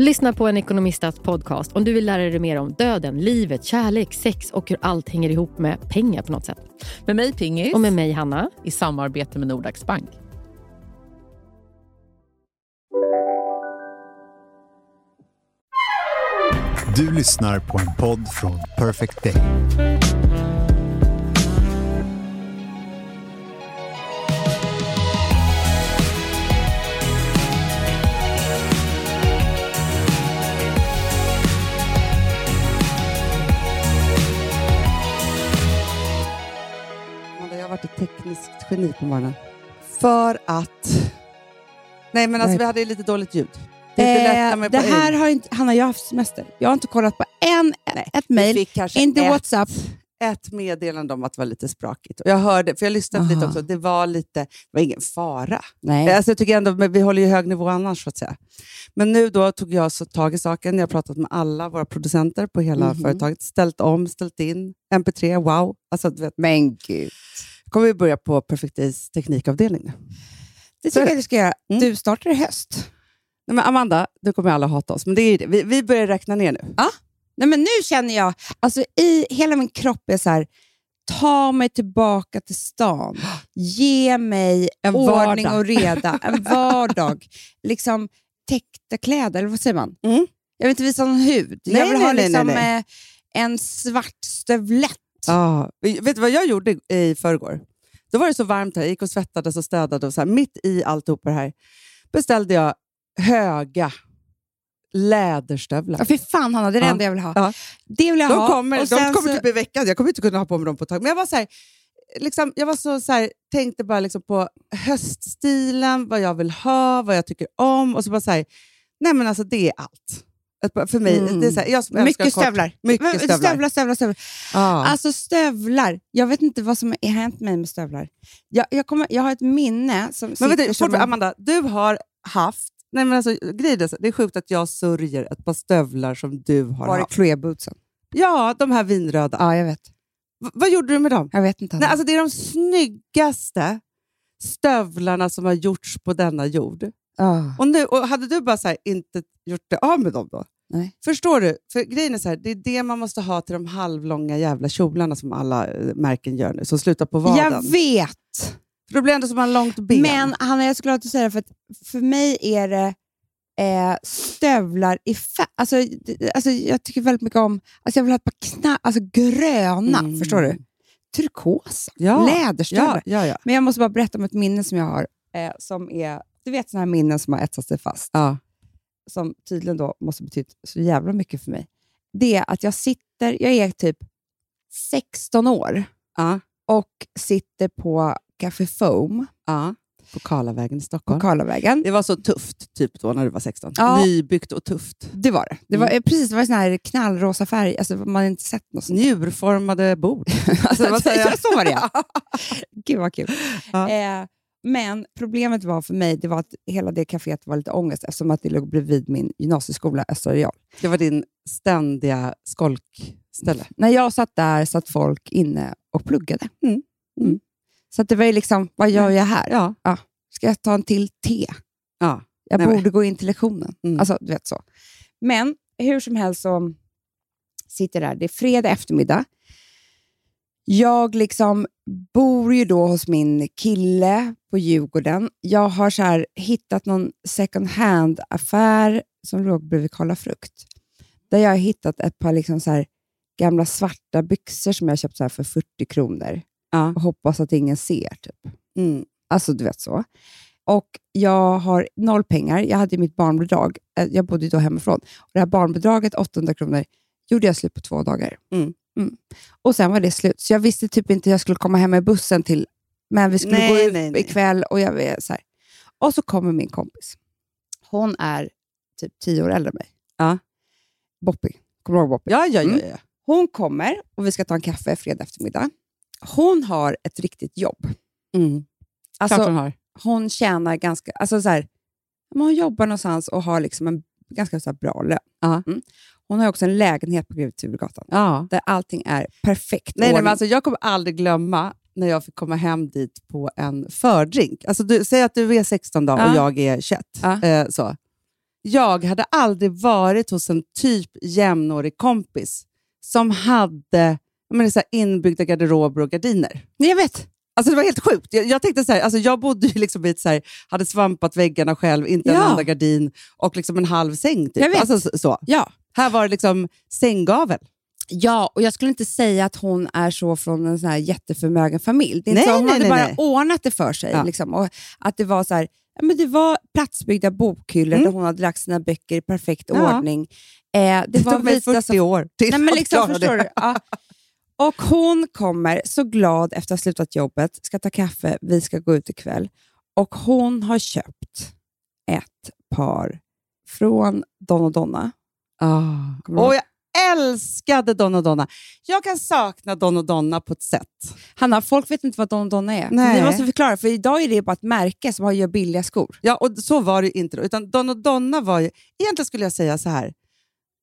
Lyssna på en ekonomistats podcast om du vill lära dig mer om döden, livet, kärlek, sex och hur allt hänger ihop med pengar på något sätt. Med mig Pingis. Och med mig Hanna. I samarbete med Nordax Bank. Du lyssnar på en podd från Perfect Day. Varit ett tekniskt geni på morgonen. För att... Nej, men alltså Nej. vi hade lite dåligt ljud. Det är inte är det här har inte, Hanna, jag har haft semester. Jag har inte kollat på en, ett Vi mejl, inte ett, WhatsApp. ett meddelande om att det var lite sprakigt. Och jag hörde, för jag lyssnade lite Aha. också, det var lite, det var ingen fara. Nej. Alltså jag tycker ändå, men vi håller ju hög nivå annars så att säga. Men nu då tog jag så tag i saken. Jag har pratat med alla våra producenter på hela Mhm. företaget. Ställt om, ställt in. MP3, wow. Alltså, du vet, Men gud. Kommer vi börja på Perfect Days teknikavdelning nu. Det tycker jag du ska göra. Mm. Du startar i höst. Nej, men Amanda, nu kommer alla hata oss, men det är det. Vi, vi börjar räkna ner nu. Nej, men nu känner jag, alltså i hela min kropp är så här, ta mig tillbaka till stan. Ge mig En ordning vardag. och reda. En vardag. liksom täckta kläder, eller vad säger man? Mm. Jag vill inte visa någon hud. Nej, jag vill nej, ha nej, liksom, eh, en svart stövlett. Ja. Vet du vad jag gjorde i förrgår? Då var det så varmt här. Jag gick och svettades och städade. Och så här, mitt i alltihop det här beställde jag höga läderstövlar. Ja, fy fan Hanna, det är det Ja. enda jag vill ha. Ja. Det vill jag De ha. kommer, Och de kommer så- typ i veckan. Jag kommer inte kunna ha på mig dem på ett tag. Men jag var så här, liksom, jag var så, så här, tänkte bara liksom på höststilen, vad jag vill ha, vad jag tycker om. Och så bara så här, nej men alltså det är allt. För mig, Mm. det är så här, jag som Mycket stövlar. Mycket stövlar. stövlar, stövlar, stövlar. Ja. Alltså stövlar. Jag vet inte vad som har hänt mig med stövlar. Jag, jag, kommer, jag har ett minne som Men du, som en- Amanda, du har haft... Nej men alltså, grejen det är sjukt att jag sörjer ett par stövlar som du har Var det haft. Chloé bootsen? Ja, de här vinröda. Ja, jag vet. V- vad gjorde du med dem? Jag vet inte. Nej, alltså, det är de snyggaste stövlarna som har gjorts på denna jord. Ah. Och, nu, och Hade du bara så här, inte gjort det av med dem då? Nej. Förstår du? För grejen är så här, det är det man måste ha till de halvlånga jävla kjolarna som alla eh, märken gör nu, som slutar på vaden. Jag vet! För då blir det ändå som en långt ben. Men Hanna, jag skulle ha att säga det, för för mig är det eh, stövlar i färg. Alltså, alltså, jag tycker väldigt mycket om... Alltså, jag vill ha ett par kna, alltså, gröna, Mm. förstår du? Turkosa. Ja. Läderstövlar. ja, ja, ja. Men jag måste bara berätta om ett minne som jag har. Eh, som är, du vet sådana här minnen som har etsat sig fast. ja. Som tydligen då måste betyda så jävla mycket för mig. Det är att jag sitter, jag är typ 16 år ja. och sitter på Café Foam Ja, på Karlavägen i på Stockholm. Karlavägen. Det var så tufft typ då när du var 16. Ja. Nybyggt och tufft. Det var det. Det var, eh, precis, det var sån här knallrosa färg. Alltså, man inte sett något sånt. Njurformade bord. Alltså, vad säger Ja, jag? så var det ja. Gud vad kul. Ja. Eh, men problemet var för mig det var att hela det kaféet var lite ångest eftersom att det låg bredvid min gymnasieskola Östra Real. Det var din ständiga skolkställe. När jag satt där satt folk inne och pluggade. Mm. Mm. Så att det var ju liksom, vad gör jag här? Ja. Ska jag ta en till te? ja. Jag Nej, men- borde gå in till lektionen. Mm. Alltså, du vet så. Men hur som helst så sitter jag där. Det är fredag eftermiddag. Jag liksom bor ju då hos min kille på Djurgården. Jag har så här hittat någon second hand-affär som låg bredvid Karla Frukt. Där jag har hittat ett par liksom så här gamla svarta byxor som jag köpt så här för 40 kronor. Ja. Och hoppas att ingen ser. Typ. Mm. Alltså, du vet så. Och jag har noll pengar. Jag hade mitt barnbidrag. Eh, Jag bodde då hemifrån. Och det här barnbidraget, 800 kronor, gjorde jag slut på två dagar. Mm. Och sen var det slut. Så jag visste typ inte hur jag skulle komma hem med bussen till... Men vi skulle Nej, gå ut nej, nej. ikväll och jag är så här. Och så kommer min kompis. Hon är typ tio år äldre än mig. Ja. Boppy. Kommer du ihåg Boppy? Ja, ja, ja. Mm. ja. Hon kommer och vi ska ta en kaffe fredag eftermiddag. Hon har ett riktigt jobb. Mm. Alltså, Klart hon har. hon tjänar ganska... Alltså så här, hon jobbar någonstans och har liksom en ganska så bra lön. Ja. Mm. Hon har också en lägenhet på Grev Turegatan där allting är perfekt. Nej, nej, men alltså, jag kommer aldrig glömma när jag fick komma hem dit på en fördrink. Alltså, du, säg att du är 16 dagar Ja. och jag är 21. Ja. Eh, så. Jag hade aldrig varit hos en typ jämnårig kompis som hade menar, så här, inbyggda garderober och gardiner. Nej, jag vet. Alltså det var helt sjukt. Jag, jag tänkte så här, alltså jag bodde ju liksom i ett så här, hade svampat väggarna själv, inte en Ja. enda gardin och liksom en halv säng. Typ. Jag vet. Alltså, så, så. Ja. Här var det liksom sänggavel. Ja, och jag skulle inte säga att hon är så från en sån här jätteförmögen familj. Det är inte Nej, så, hon nej, hade nej, bara nej. ordnat det för sig. Ja. Liksom, och att det var så här, ja, men det var platsbyggda bokhyllor Mm. där hon hade lagt sina böcker i perfekt Ja. ordning. Eh, det, Det var tog mig vita 40 soff- år till Nej, men liksom, förstår det. du? Och hon kommer så glad efter att ha slutat jobbet, ska ta kaffe, vi ska gå ut ikväll. Och hon har köpt ett par från Don och Donna. Kommer Och ihåg? jag älskade Don och Donna. Jag kan sakna Don och Donna på ett sätt. Hanna, folk vet inte vad Don och Donna är. Nej. Vi måste förklara, för idag är det bara ett märke som gör billiga skor. Ja, och så var det inte. Då. Utan Don och Donna var ju... Egentligen skulle jag säga så här.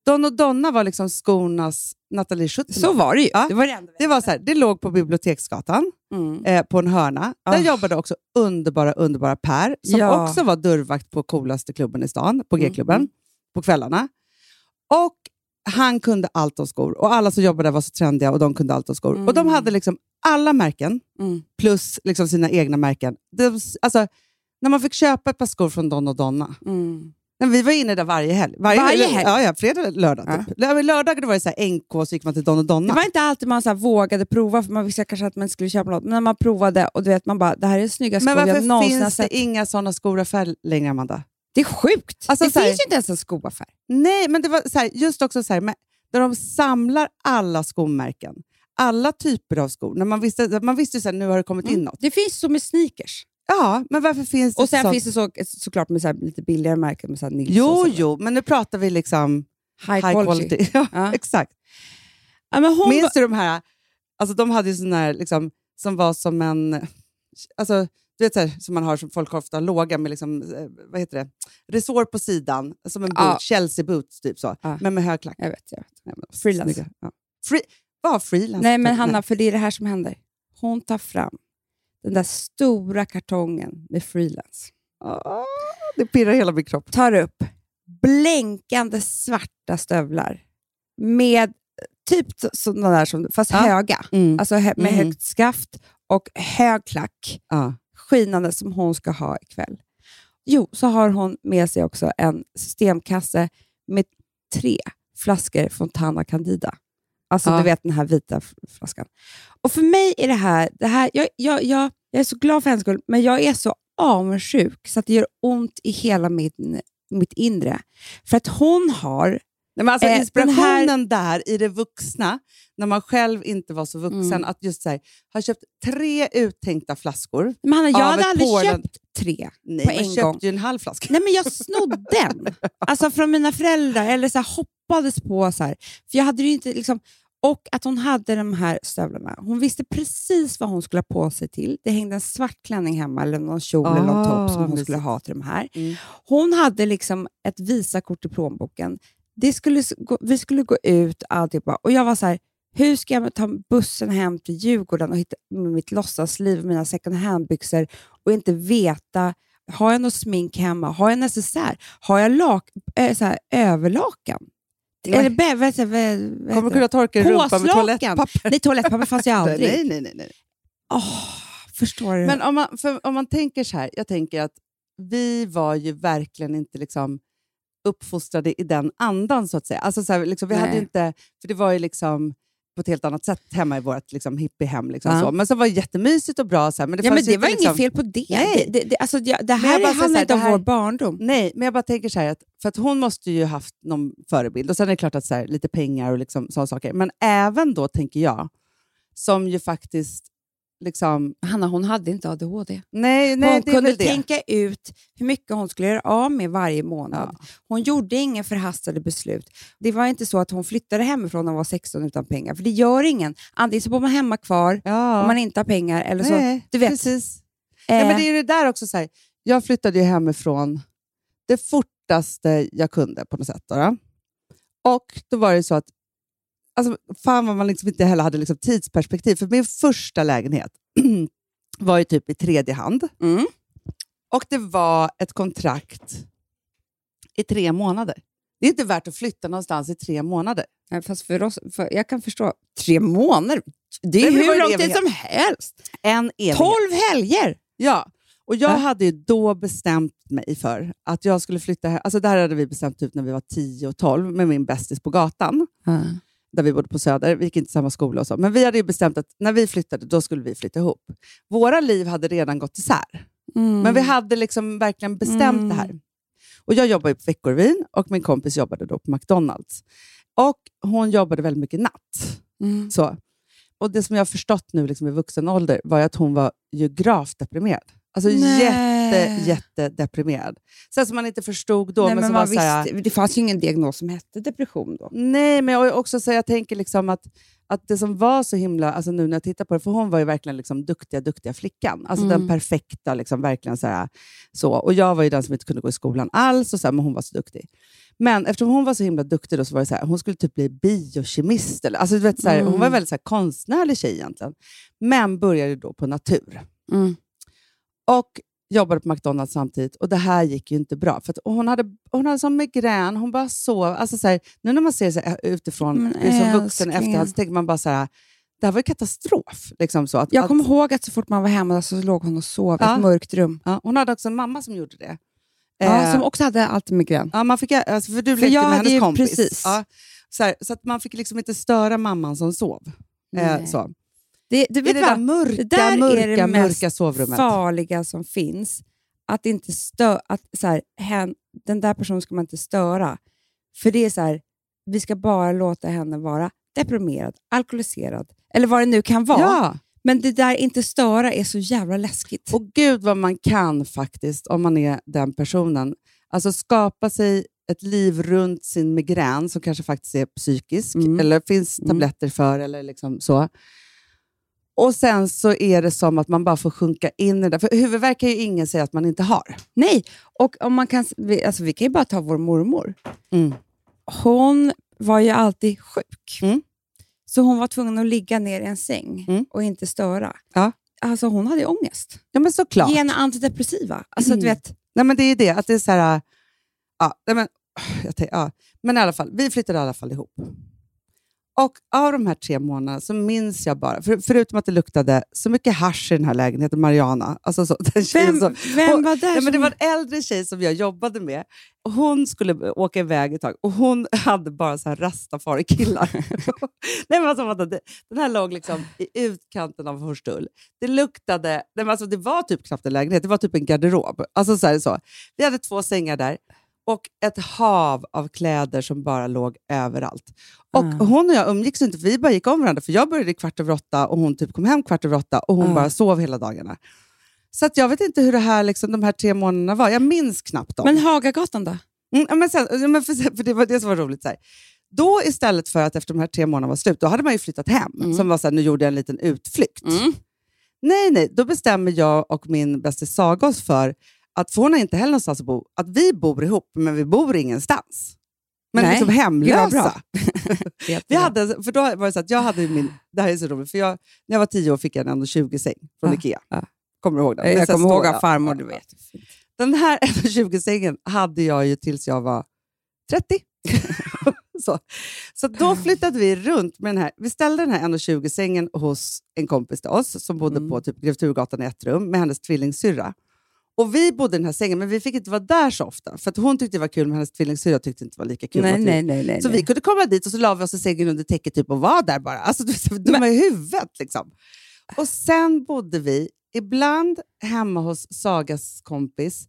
Don och Donna var liksom skornas Nathalie Schutzman. Så var det ju. Ja. Det var det Det var så här, det låg på Biblioteksgatan mm. eh, på en hörna. Där Ah. jobbade också underbara, underbara Per som Ja. också var dörrvakt på coolaste klubben i stan, på Mm, G-klubben, mm. på kvällarna. Och han kunde allt om skor och alla som jobbade där var så trendiga och de kunde allt om skor. Och de Mm. hade liksom alla märken Mm. plus liksom sina egna märken. De, alltså, när man fick köpa ett par skor från Don och Donna. Mm. Men vi var inne där varje helg. Varje helg? Ja, ja fredag, lördag. Ja. Typ. Men Lördag då var det så här NK så gick man till Don och Donna. Det var inte alltid man så vågade prova, för man visste kanske att man skulle köpa något. Men när man provade och du vet, man bara, det här är men skor jag varför har finns sett. det inga sådana skoraffärer längre, Amanda? Det är sjukt. Alltså, det så här- finns ju inte ens en skoaffär. Nej, men det var så här, just också så här, med, där de samlar alla skomärken. Alla typer av skor. När man visste, man visste så här, nu har det kommit in något. Det finns så med sneakers. Ja, men varför finns det Och sen sånt? finns det så, såklart med så lite billigare märken. Med så här Jo, så. jo, men nu pratar vi liksom High, quality. Ja, Ja. exakt. Ja, men hon Minns du de här, alltså de hade ju sån här, liksom, som var som en, alltså, du vet så här, som man har, som folk ofta har låga med liksom, eh, vad heter det, resår på sidan, som en boot, Ja. Chelsea boots typ så, Ja. men med hög klack. Jag vet, jag vet. Nej, men, Freelance. Ja. Free, vad freelance? Nej, men? Hanna, för det är det här som händer. Hon tar fram den där stora kartongen med freelance. Ah, det pirrar hela min kropp. Tar upp blänkande svarta stövlar med typ sådana där, som, fast Ja. höga. Mm. Alltså med Mhm. högt skaft och hög klack. Ja. Skinande som hon ska ha ikväll. Jo, så har hon med sig också en systemkasse med tre flaskor Fontana Candida. Alltså Ja. du vet den här vita flaskan. Och för mig är det här, det här jag, jag, jag, jag är så glad för hennes skull, men jag är så avundsjuk så att det gör ont i hela min, mitt inre. För att hon har Nej, men alltså, Eh, inspirationen där i det vuxna, när man själv inte var så vuxen, Mm. att just så här, ha köpt tre uttänkta flaskor. Men Hanna, jag hade aldrig Polen- köpt tre Nej, på en köpte gång. ju en halv flaska. Nej, men jag snodde den. Alltså från mina föräldrar, eller så här, hoppades på. Så här. För jag hade ju inte liksom, och att hon hade de här stövlarna. Hon visste precis vad hon skulle ha på sig till. Det hängde en svart klänning hemma, eller någon kjol eller någon Ah, topp som hon mysigt. skulle ha till de här. Mm. Hon hade liksom ett Visakort i plånboken. Det skulle, vi skulle gå ut alltihopa och jag var så här, hur ska jag ta bussen hem till Djurgården och hitta mitt låtsasliv och mina second hand-byxor och inte veta, har jag något smink hemma? Har jag necessär? Har jag lak, äh, så här, överlakan? Eller vad heter, vad, vad Kommer du kunna torka din rumpa med toalettpapper? Nej, toalettpapper fanns ju aldrig. Nej, nej, nej. nej. Åh, förstår du? Men om man, om man tänker så här, jag tänker att vi var ju verkligen inte liksom uppfostrade i den andan, så att säga. Alltså så här, liksom, vi Nej. hade inte, för det var ju liksom på ett helt annat sätt hemma i vårt liksom, hippiehem. Liksom, Ja. så. Men så var det jättemysigt och bra. Så här, men det ja, men det var liksom, inget fel på det. Nej. Det, det, det, alltså, jag, det jag här bara handlar inte det om vår barndom. Nej, men jag bara tänker så här, att, för att hon måste ju haft någon förebild. Och sen är det klart att så här, lite pengar och liksom, sådana saker. Men även då, tänker jag, som ju faktiskt... Liksom, Hanna, hon hade inte ADHD. nej, nej hon kunde tänka ut hur mycket hon skulle göra av med varje månad. Hon gjorde inga förhastade beslut. Det var inte så att hon flyttade hemifrån när hon var 16 utan pengar. För det gör ingen. Antingen så bor man hemma kvar Ja. om man inte har pengar, eller så... Nej, du vet. Precis. Eh, men det är det där också, så här, jag flyttade ju hemifrån det fortaste jag kunde på något sätt. Då, då. Och då var det så att, alltså, fan vad man liksom inte heller hade liksom tidsperspektiv. För min första lägenhet var ju typ i tredje hand. Mm. Och det var ett kontrakt i tre månader. Det är inte värt att flytta någonstans i tre månader. Nej, Fast för oss, för jag kan förstå, tre månader, det är det hur lång tid som helst. En evighet. Tolv helger! Ja, och jag hade ju då bestämt mig för att jag skulle flytta hem. Alltså det här hade vi bestämt ut när vi var 10 och 12 med min bästis på gatan, där vi bodde på Söder. Vi gick inte samma skola och så. Men vi hade ju bestämt att när vi flyttade, då skulle vi flytta ihop. Våra liv hade redan gått isär. Mm. Men vi hade liksom verkligen bestämt Mm. det här. Och Jag jobbade på Veckorevyn och min kompis jobbade då på McDonalds. Och Hon jobbade väldigt mycket natt. Mm. Så. Och Det som jag har förstått nu liksom i vuxen ålder var att hon var ju gravt deprimerad. Alltså Nej. Jätte, jättedeprimerad. Så som man inte förstod då. Nej, men som man var så här, visste, det fanns ju ingen diagnos som hette depression då. Nej, men jag, också, så jag tänker liksom att, att det som var så himla, alltså nu när jag tittar på det, för hon var ju verkligen liksom duktiga, duktiga flickan. Alltså Mm. den perfekta, liksom, verkligen så, här, så. Och jag var ju den som inte kunde gå i skolan alls, och så men hon var så duktig. Men eftersom hon var så himla duktig, då, så var det så hon skulle typ bli biokemist. Eller, alltså, du vet, så här, Hon var en Mm. väldigt så konstnärlig tjej egentligen. Men började då på natur. Mm. Och jobbade på McDonalds samtidigt och det här gick ju inte bra. För att hon hade, hon hade sån migrän, hon bara sov. Alltså så här, nu när man ser så här, utifrån Men som vuxen i efterhand så tänker man bara så här, det här var ju katastrof. Liksom så att, Jag att, kommer ihåg att så fort man var hemma så låg hon och sov i Ja. ett mörkt rum. ja, hon hade också en mamma som gjorde det. Ja, Eh, som också hade alltid migrän. ja, man fick, alltså, för du För lekte med hennes kompis. precis. Ja, så, här, så att man fick liksom inte störa mamman som sov. Eh, så. Det, du vet det vad? där mörka, Det där är mörka, det mest mörka sovrummet. farliga som finns. Att inte stö att så här, hen, den där personen ska man inte störa. För det är så här, vi ska bara låta henne vara deprimerad, alkoholiserad eller vad det nu kan vara. Ja. Men det där inte störa är så jävla läskigt. Och gud vad man kan faktiskt, om man är den personen, alltså skapa sig ett liv runt sin migrän som kanske faktiskt är psykisk, Mm. eller finns Mm. tabletter för, eller liksom så. Och sen så är det som att man bara får sjunka in i det. För huvudvärk kan ju ingen säga att man inte har. Nej, och om man kan, alltså, vi kan ju bara ta vår mormor. Mm. Hon var ju alltid sjuk. Mm. Så hon var tvungen att ligga ner i en säng Mm. och inte störa. Ja. Alltså hon hade ju ångest. Ja, men såklart. Ge henne antidepressiva. Alltså, Mm. du vet, Nej, men det är ju det, att det är så här... Ja, nej, men, jag tänk, ja. men i alla fall, vi flyttade i alla fall ihop. Och av de här tre månaderna så minns jag bara, för, förutom att det luktade så mycket hasch i den här lägenheten, Mariana, alltså så, den vem, som, vem var där? Men det var en äldre tjej som jag jobbade med. Hon skulle åka iväg ett tag och hon hade bara så här rastafari-killar. nej, men alltså, den här låg liksom i utkanten av Hornstull. Det luktade... Nej, men alltså, det var typ knappt en lägenhet, det var typ en garderob. Alltså, så här, så. Vi hade två sängar där och ett hav av kläder som bara låg överallt. Och Ah. Hon och jag umgicks inte, för vi bara gick om varandra. För Jag började kvart över åtta och hon typ kom hem kvart över åtta och hon Ah. bara sov hela dagarna. Så jag vet inte hur det här, liksom, de här tre månaderna var. Jag minns knappt dem. Men Hagagatan då? Mm, men sen, men för, för det var det som var roligt. Så här. Då istället för att efter de här tre månaderna var slut, då hade man ju flyttat hem. Mm. Som var så här, nu gjorde jag en liten utflykt. Nej, nej. Då bestämmer jag och min bästis Saga oss för att, för hon har inte heller någonstans att bo, att vi bor ihop, men vi bor ingenstans. Men Nej, liksom hemlösa. Vi hade, för då var det så att jag hade min, det här är så roligt, för jag, när jag var tio år fick jag en 1,20-säng från Ja, Ikea. ja. Kommer du ihåg den? Jag här kommer ihåg att farmor, du vet. Den här 1,20-sängen hade jag ju tills jag var 30. så så då flyttade vi runt med den här. Vi ställde den här 1,20-sängen hos en kompis till oss som bodde Mm. på typ Grev Turegatan i ett rum med hennes tvillingsyrra. Och vi bodde i den här sängen, men vi fick inte vara där så ofta. För att hon tyckte det var kul, men hennes tvillingsyrra tyckte inte det var lika kul. Nej, nej, nej. nej, så vi kunde komma dit och så la vi oss i sängen under täcket typ, och var där bara. Alltså, du dumma i huvudet. Liksom. Och sen bodde vi ibland hemma hos Sagas kompis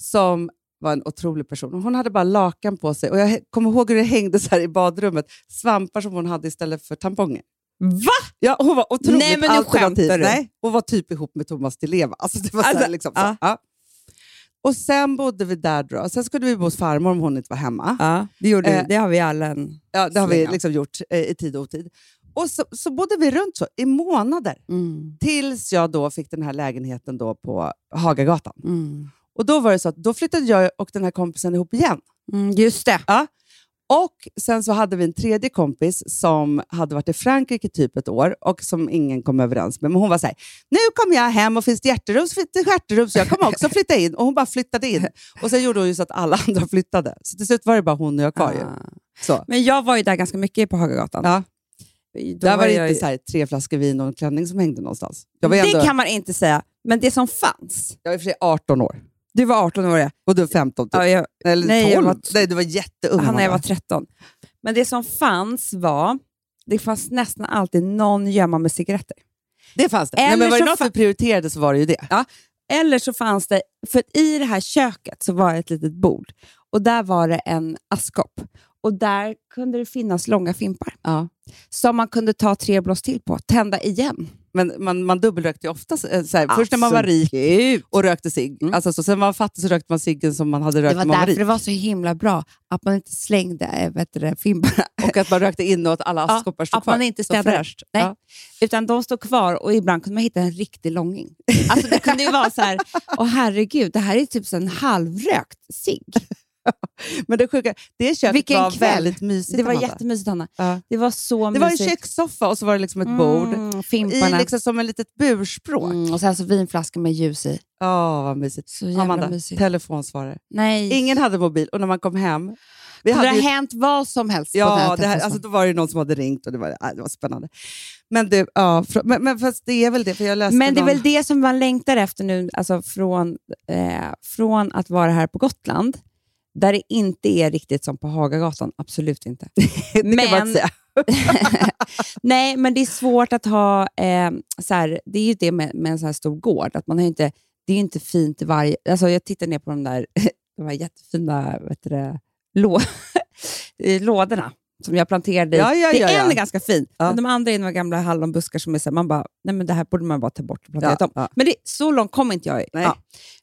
som var en otrolig person. Hon hade bara lakan på sig och jag kommer ihåg hur det hängde så här i badrummet. Svampar som hon hade istället för tamponger. Va? Ja, hon var otroligt Nej, men nu alternativ. du. Nej, hon var typ ihop med Thomas Di Leva. Alltså, det var så Alltså, liksom, så. ja. Ja. Och sen bodde vi där. Då. Sen skulle vi bo hos farmor om hon inte var hemma. Ja, det, gjorde, Eh, det har vi alla en... Ja, det har vi liksom gjort eh, i tid och otid. Och så, så bodde vi runt så i månader. Mm. Tills jag då fick den här lägenheten då på Hagagatan. Mm. Och då var det så att då flyttade jag och den här kompisen ihop igen. Mm, just det. Och sen så hade vi en tredje kompis som hade varit i Frankrike typ ett år och som ingen kom överens med. Men hon var så här, nu kommer jag hem och finns det hjärterum så finns det stjärterum så jag kommer också flytta in. Och hon bara flyttade in. Och sen gjorde hon ju så att alla andra flyttade. Så till slut var det bara hon och jag kvar. Ah. Så. Men jag var ju där ganska mycket på Hagagatan. Ja. Då Där var det jag inte här, tre flaskor vin och en klänning som hängde någonstans. Var, Det ändå, kan man inte säga, men det som fanns. jag var och för sig 18 år Du var 18 år, ja. och du var 15 typ. ja jag, Eller nej, 12. jag var- nej, du var jätteung. han jag var Amanda. 13. Men det som fanns var, det fanns nästan alltid någon gömma med cigaretter. Det fanns det. Nej, men var det något vi prioriterade så var det ju det. Eller så fanns det, för i det här köket så var det ett litet bord och där var det en askkopp. Och där kunde det finnas långa fimpar Ja. som man kunde ta tre blås till på, tända igen. Men man, man dubbelrökte ju ofta. eh, Så här, först när man var rik och rökte cigg. Mm. Alltså, så, sen var man fattig så rökte man ciggen som man hade Det rökt var när man var därför rik. det var så himla bra att man inte slängde vet du, det, fimparna. Och att man rökte in och att alla askkoppar stod att kvar. man inte Så städade. fräscht. Nej. Ja. Utan de stod kvar och ibland kunde man hitta en riktig långing. Alltså det kunde ju vara så här, åh herregud, det här är typ så en halvrökt cigg. Men det sjuka, det köket Vilken var kväll. väldigt mysigt. Det var Amanda. jättemysigt Hanna. Ja. Det var så Det var en mysigt. kökssoffa och så var det liksom ett bord. Mm, I fimparna. liksom som en litet burspråk. Åh, Mm, och sen så vinflaskor med ljus i. vad mysigt. Så jävla Amanda, mysigt. telefonsvarare. Nej. Ingen hade mobil och när man kom hem... Vi Kunde det hade ha ju, hänt vad som helst på den ja, här det här, telefonsvararen? alltså, då var det någon som hade ringt och det var, äh, det var spännande. Men, det, ja, men, men fast det är väl det, för jag läste Men det är någon... väl det som man längtar efter nu, alltså från, eh, från att vara här på Gotland, där det inte är riktigt som på Hagagatan. Absolut inte. det kan man men- inte säga. Nej, men det är svårt att ha... Eh, så här, det är ju det med, med en så här stor gård, att man har inte, det är inte fint i varje... Alltså jag tittar ner på de där de här jättefina vet det, lå, lådorna som jag planterade i. Ja, ja, det ja, är en är ganska fin, men de andra är några gamla hallonbuskar som är så här, man bara, nej men det här borde man bara ta bort och plantera Ja, om. Men det, så långt kommer inte jag.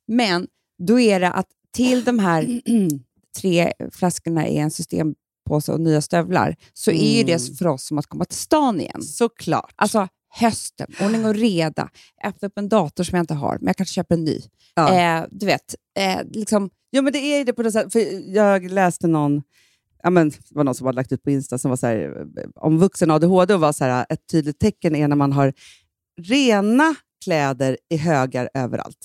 Men då är det att till de här tre flaskorna i en systempåse och nya stövlar, så är ju Mm. det för oss som att komma till stan igen. Såklart. Alltså hösten, ordning och reda, öppna upp en dator som jag inte har, men jag kanske köper en ny. Ja. Eh, du vet, eh, liksom, Ja, men det är ju det på det sättet. För jag läste någon, ja, men, det var någon som hade lagt ut på Insta som var så här, eh, om vuxen ADHD och var så här, ett tydligt tecken är när man har rena kläder i högar överallt.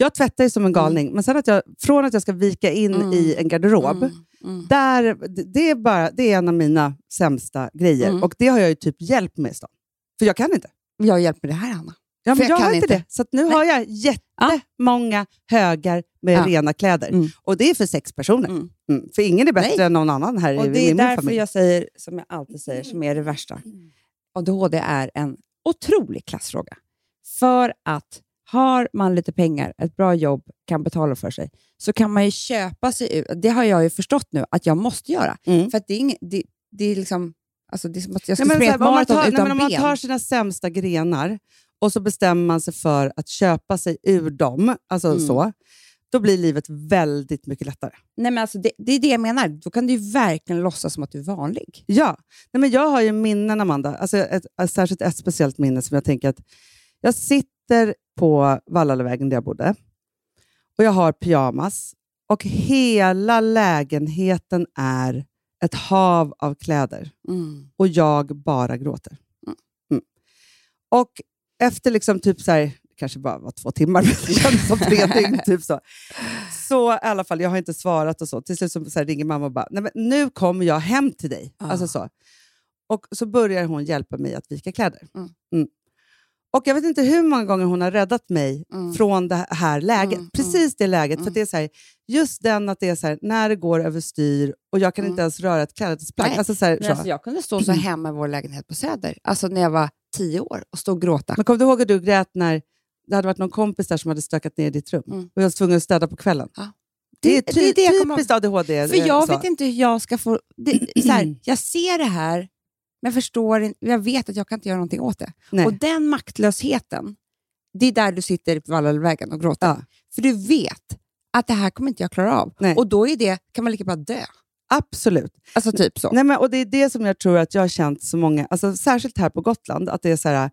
Jag tvättar ju som en galning, men sen att jag, från att jag ska vika in Mm. i en garderob, mm, mm. där, det- det, är bara, det är en av mina sämsta grejer. Mm. Och det har jag ju typ hjälp med i. För jag kan inte. jag hjälper det här, Anna. Ja, men jag jag, kan har inte det. Så nu Nej. har jag jättemånga högar med Ja. rena kläder. Mm. Och det är för sex personer. Mm. Mm. För ingen är bättre Nej. än någon annan här Och i, det i är min därför familj. jag säger, som jag alltid säger, som är det värsta. ADHD är en otrolig klassfråga. För att har man lite pengar, ett bra jobb, kan betala för sig, så kan man ju köpa sig ut. Det har jag ju förstått nu att jag måste göra. Mm. För det är, ing, det, det är liksom... Alltså det är som att jag ska Nej, springa ett maraton tar, nej, utan men om man tar sina sämsta grenar och så bestämmer man sig för att köpa sig ur dem, alltså Mm. så, då blir livet väldigt mycket lättare. Nej, men alltså det, det är det jag menar. Då kan du ju verkligen låtsas som att du är vanlig. Ja, nej, men jag har ju minnen, Amanda. Alltså ett, ett, särskilt ett speciellt minne som jag tänker att jag sitter på Vallalavägen där jag bodde och jag har pyjamas och hela lägenheten är ett hav av kläder och jag bara gråter. Mm. Mm. Och efter liksom typ så här, kanske bara var två timmar, men det kändes som tre dygn. Typ så. så i alla fall, jag har inte svarat och så. Till slut så, så här, ringer mamma och bara, Nej, men nu kommer jag hem till dig. Ah. Alltså så. Och så börjar hon hjälpa mig att vika kläder. Mm. Mm. Och jag vet inte hur många gånger hon har räddat mig Mm. från det här läget. Mm, Precis det läget. För Mm. det är så här, just den att det är så här, när det går överstyr och jag kan Mm. inte ens röra ett klädesplagg. Alltså så här, Men så. alltså jag kunde stå så hemma i vår lägenhet på Söder, alltså när jag var tio år, och stå och gråta. Men kommer du ihåg att du grät när det hade varit någon kompis där som hade stökat ner ditt rum? Mm. Och jag var tvungen att städa på kvällen. Ja. Det, är Det- ty- det är det jag kommer typiskt ADHD. För eh, jag så. vet inte hur jag ska få... Det, så här, jag ser det här, men jag förstår. Jag vet att jag kan inte göra någonting åt det. Nej. Och den maktlösheten, det är där du sitter på Vallalavägen och gråter. Ja. För du vet att det här kommer inte jag klara av. Nej. Och då är det, kan man lika bra dö. Absolut. Alltså typ så. Nej, men, och Det är det som jag tror att jag har känt så många, alltså, särskilt här på Gotland, att det är så här,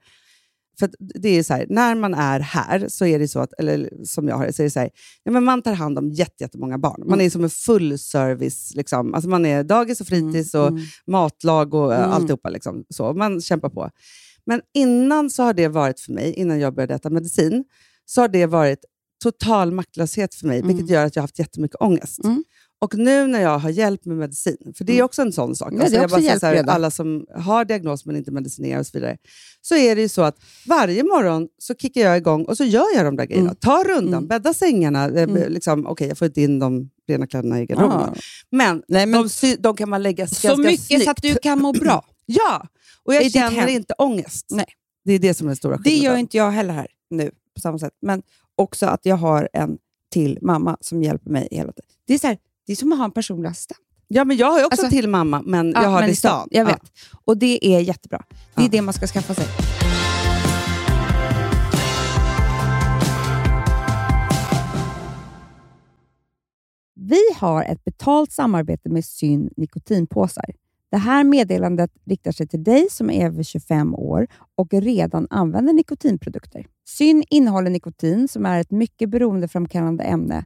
för det är så här, när man är här, så är det så att, eller som jag har så är det så här, ja, men man tar hand om jätte, jättemånga barn. Man Mm. är som en full service. Liksom. Alltså man är dagis och fritids och Mm. matlag och mm. Mm. alltihopa. Liksom. Så, man kämpar på. Men innan så har det varit för mig, innan jag började äta medicin, så har det varit total maktlöshet för mig, Mm. vilket gör att jag har haft jättemycket ångest. Mm. Och nu när jag har hjälp med medicin, för det är Mm. också en sån sak, alltså det jag bara säger hjälp så här, alla som har diagnos men inte medicinerar och så vidare, så är det ju så att varje morgon så kickar jag igång och så gör jag de där grejerna. Mm. Ta rundan, Mm. bädda sängarna. eh, Mm. Liksom, Okej, jag får inte in de rena kläderna i garderoben. Ah. Men, Nej, men de, de kan man lägga så ganska mycket snyggt. så att du kan må bra. Ja, och I jag ditt känner inte ångest. Nej. Det är det som är den stora Det skillnaden. gör inte jag heller här nu på samma sätt. Men också att jag har en till mamma som hjälper mig hela tiden. Det är, så här, det är som att ha en personlig assistent. Ja, men jag har ju också Alltså- till mamma, men Ja, jag har men det i stan. Jag Ja. vet. Och det är jättebra. Det är Ja. det man ska skaffa sig. Vi har ett betalt samarbete med Syn nikotinpåsar. Det här meddelandet riktar sig till dig som är över 25 år och redan använder nikotinprodukter. Syn innehåller nikotin som är ett mycket beroendeframkallande ämne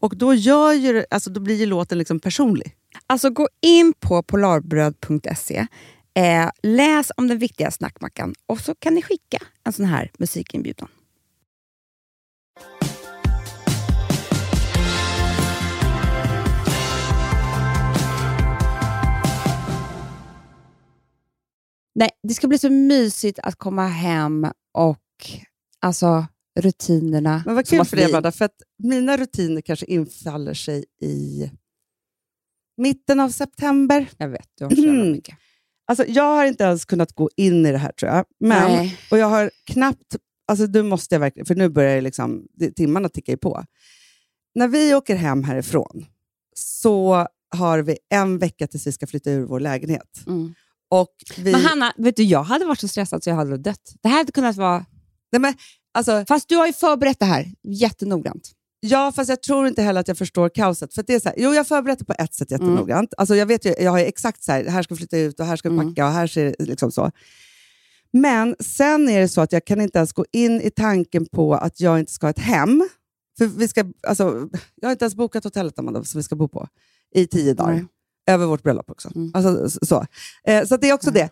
Och då, gör ju, alltså, då blir ju låten liksom personlig. Alltså gå in på polarbröd.se, eh, läs om den viktiga snackmackan och så kan ni skicka en sån här musikinbjudan. Nej, det ska bli så mysigt att komma hem och alltså rutinerna. Men vad kul för dig, Amanda, för att mina rutiner kanske infaller sig i mitten av september. Jag vet, du har så Mm. mycket. Alltså, jag har inte ens kunnat gå in i det här tror jag. Men, Nej. och jag har knappt, alltså nu måste jag verkligen, för nu börjar liksom, timmarna tickar ju på. När vi åker hem härifrån så har vi en vecka tills vi ska flytta ur vår lägenhet. Mm. Och vi, Men Hanna, vet du, jag hade varit så stressad så jag hade dött. Det här hade kunnat vara... nej men, alltså, Fast du har ju förberett det här jättenoggrant. Ja, fast jag tror inte heller att jag förstår kaoset. För det är så här, jo, jag förbereder på ett sätt jättenoggrant. Alltså, jag, vet ju, jag har ju exakt så här, här ska vi flytta ut och här ska vi Mm. packa och här ser det liksom så. Men sen är det så att jag kan inte ens gå in i tanken på att jag inte ska ha ett hem. För vi ska, alltså, jag har inte ens bokat hotellet Amanda, som vi ska bo på i tio dagar. Nej. Över vårt bröllop också. Mm. Alltså, så så, eh, så det är också det.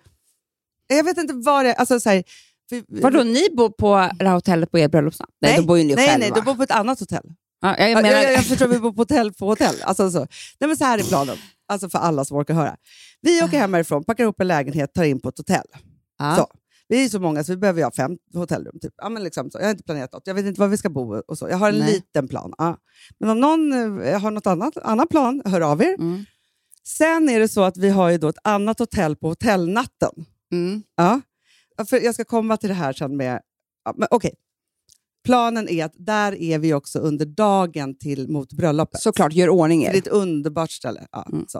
Jag vet inte vad det är. Alltså, så här, för, Vadå, ni bor på det här hotellet på er bröllopsnatt? Nej, då bor ju ni nej, själva. nej, du bor på ett annat hotell. ja, jag Ja, menar, jag, jag förstår, vi bor på hotell på hotell. Alltså, så. Nej, men så här är planen, alltså för alla som orkar höra. Vi åker hem härifrån, packar ihop en lägenhet, tar in på ett hotell. ja. Så. Vi är så många så vi behöver ha fem hotellrum. Typ. Ja, men liksom så. Jag har inte planerat något. Jag vet inte var vi ska bo. och så. Jag har en Nej. liten plan. Ja. Men om någon eh, har något annat annan plan, hör av er. Mm. Sen är det så att vi har ju då ett annat hotell på hotellnatten. Mm. Ja. För jag ska komma till det här sen med... Ja, men Okej. Planen är att där är vi också under dagen till mot bröllopet. Såklart, gör ordning er. det är ett underbart ställe. Ja, Mm. så.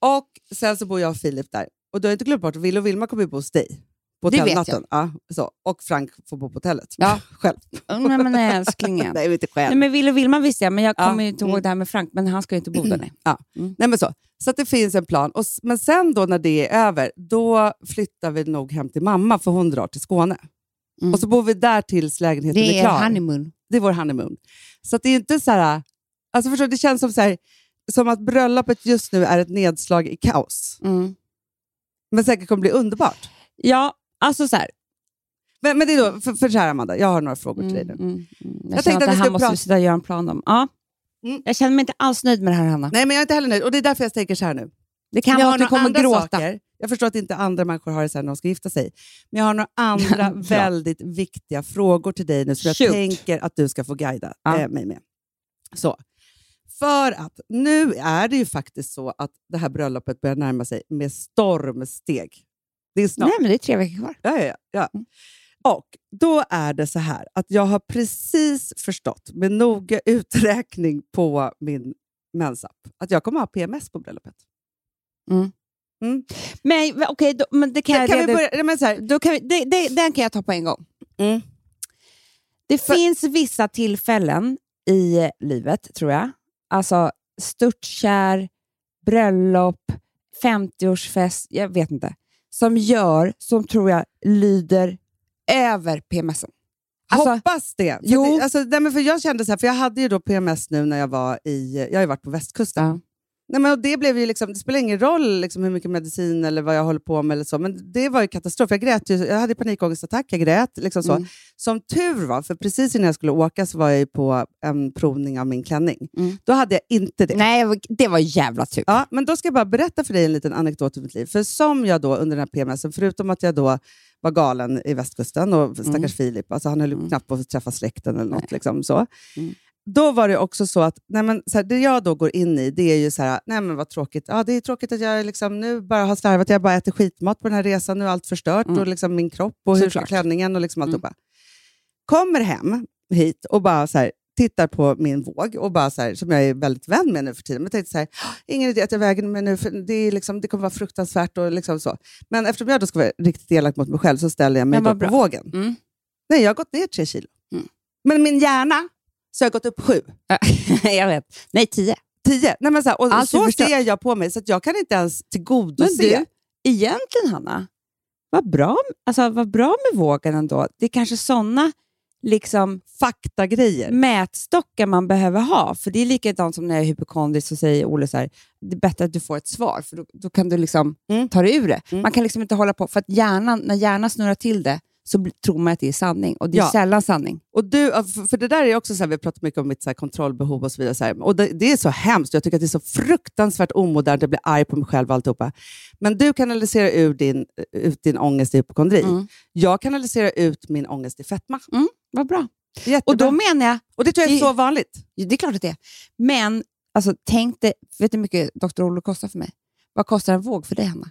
Och sen så bor jag och Filip där. Och du har inte glömt bort att Wille och Vilma kommer ju bo hos dig. På Det vet hotellnatten. Ja, så. Och Frank får bo på hotellet. Ja. Själv. Nej men älsklingen. Nej, inte själv. Nej, men Ville och Vilma visste jag, men jag Ja. kommer ju inte ihåg Mm. det här med Frank, men han ska ju inte bo där. Nej. Nej, men så. Så att det finns en plan. Och, men sen då när det är över, då flyttar vi nog hem till mamma för hon drar till Skåne. Mm. Och så bor vi där tills lägenheten Det är är klar. honeymoon. det är vår honeymoon. Så att det är inte så här... Alltså förstår, det känns som, så här, som att bröllopet just nu är ett nedslag i kaos. Mm. Men säkert kommer bli underbart. Ja, alltså så här. Men, men det är då, för, för så här Amanda, jag har några frågor till dig Mm, nu. mm, mm. Jag, Jag känner tänkte att att det här måste prata- vi sitta och göra en plan om. Ja. Mm. Jag känner mig inte alls nöjd med det här, Hanna. Nej, men jag är inte heller nöjd. Och det är därför jag tänker så här nu. Det kan jag vara att du kommer gråta. Saker. Jag förstår att inte andra människor har det så här när de ska gifta sig. Men jag har några andra väldigt viktiga frågor till dig nu som jag Shoot. tänker att du ska få guida Ja. eh, mig med. Så. För att nu är det ju faktiskt så att det här bröllopet börjar närma sig med stormsteg. Det är snart. Nej, men det är tre veckor kvar. Ja, ja, ja. Mm. Och då är det så här att jag har precis förstått med noga uträkning på min mensapp att jag kommer ha PMS på bröllopet. Men okej, då- men det kan Kan, jag kan vi reda ut. börja, nej, men så här, Då kan vi, det, det, den kan jag ta på en gång. Mm. Det För- finns vissa tillfällen i livet, tror jag. Alltså störtkär, bröllop, 50-årsfest, jag vet inte. Som gör, som tror jag lyder över PMSen. Alltså, Hoppas det. För, jo. det, alltså, nej, men för jag kände så här, för jag hade ju då PMS nu när jag var i, jag har ju varit på västkusten. Ja. Nej, men det, blev ju liksom, det spelar ingen roll liksom, hur mycket medicin eller vad jag håller på med, eller så, men det var ju katastrof. Jag, grät ju, jag hade panikångestattack, jag grät. Liksom så. Mm. Som tur var, för precis innan jag skulle åka så var jag på en provning av min klänning. Mm. Då hade jag inte det. Nej, det var jävla tur. Ja, men då ska jag bara berätta för dig en liten anekdot ur mitt liv. För som jag då under den här PMSen, förutom att jag då var galen i västkusten och stackars Mm. Filip, alltså han höll Mm. knappt på att träffa släkten eller något. Liksom, så. Mm. Då var det också så att nej men, så här, det jag då går in i, det är ju så här, nej men vad tråkigt. Ja, det är tråkigt att jag liksom, nu bara har slarvat, jag bara äter skitmat på den här resan, nu är allt förstört, Mm. och liksom min kropp och hur klänningen och liksom Mm. alltihopa. kommer hem hit och bara så här, tittar på min våg, och bara så här, som jag är väldigt vän med nu för tiden. Men tänkte så här, ingen idé att jag väger mig nu, för det, är liksom, det kommer vara fruktansvärt. Och liksom så. Men eftersom jag då ska vara riktigt elak mot mig själv så ställer jag mig då på bra. vågen. Mm. Nej, jag har gått ner tre kilo. Mm. Men min hjärna så har jag gått upp sju. jag vet. Nej, tio. Tio. Nej, men så här, och Allt så förstår. ser jag på mig, så att jag kan inte ens Men tillgodose. du, egentligen Hanna, vad bra, alltså, vad bra med vågen ändå. Det är kanske sådana liksom, faktagrejer. mätstockar man behöver ha. För det är likadant som när jag är hypokondrisk så säger Olle så här, det är bättre att du får ett svar, för då, då kan du liksom Mm. ta dig ur det. Mm. Man kan liksom inte hålla på, för att hjärnan, när hjärnan snurrar till det så tror man att det är sanning, och det är Ja. sällan sanning. Och du, för det där är också så här, vi har pratat mycket om mitt så här, kontrollbehov och så vidare. Så här, och det, det är så hemskt. Jag tycker att det är så fruktansvärt omodernt. Jag blir arg på mig själv och alltihopa. Men du kanaliserar ur din, ut din ångest i hypokondri. Mm. Jag kanaliserar ut min ångest i fetma. Vad bra. Jättebra. Och då menar jag, och det tror jag är det- så vanligt. Det är klart att det är. Men alltså, tänk dig, vet du hur mycket Dr. Olle kostar för mig? Vad kostar en våg för dig, Hanna?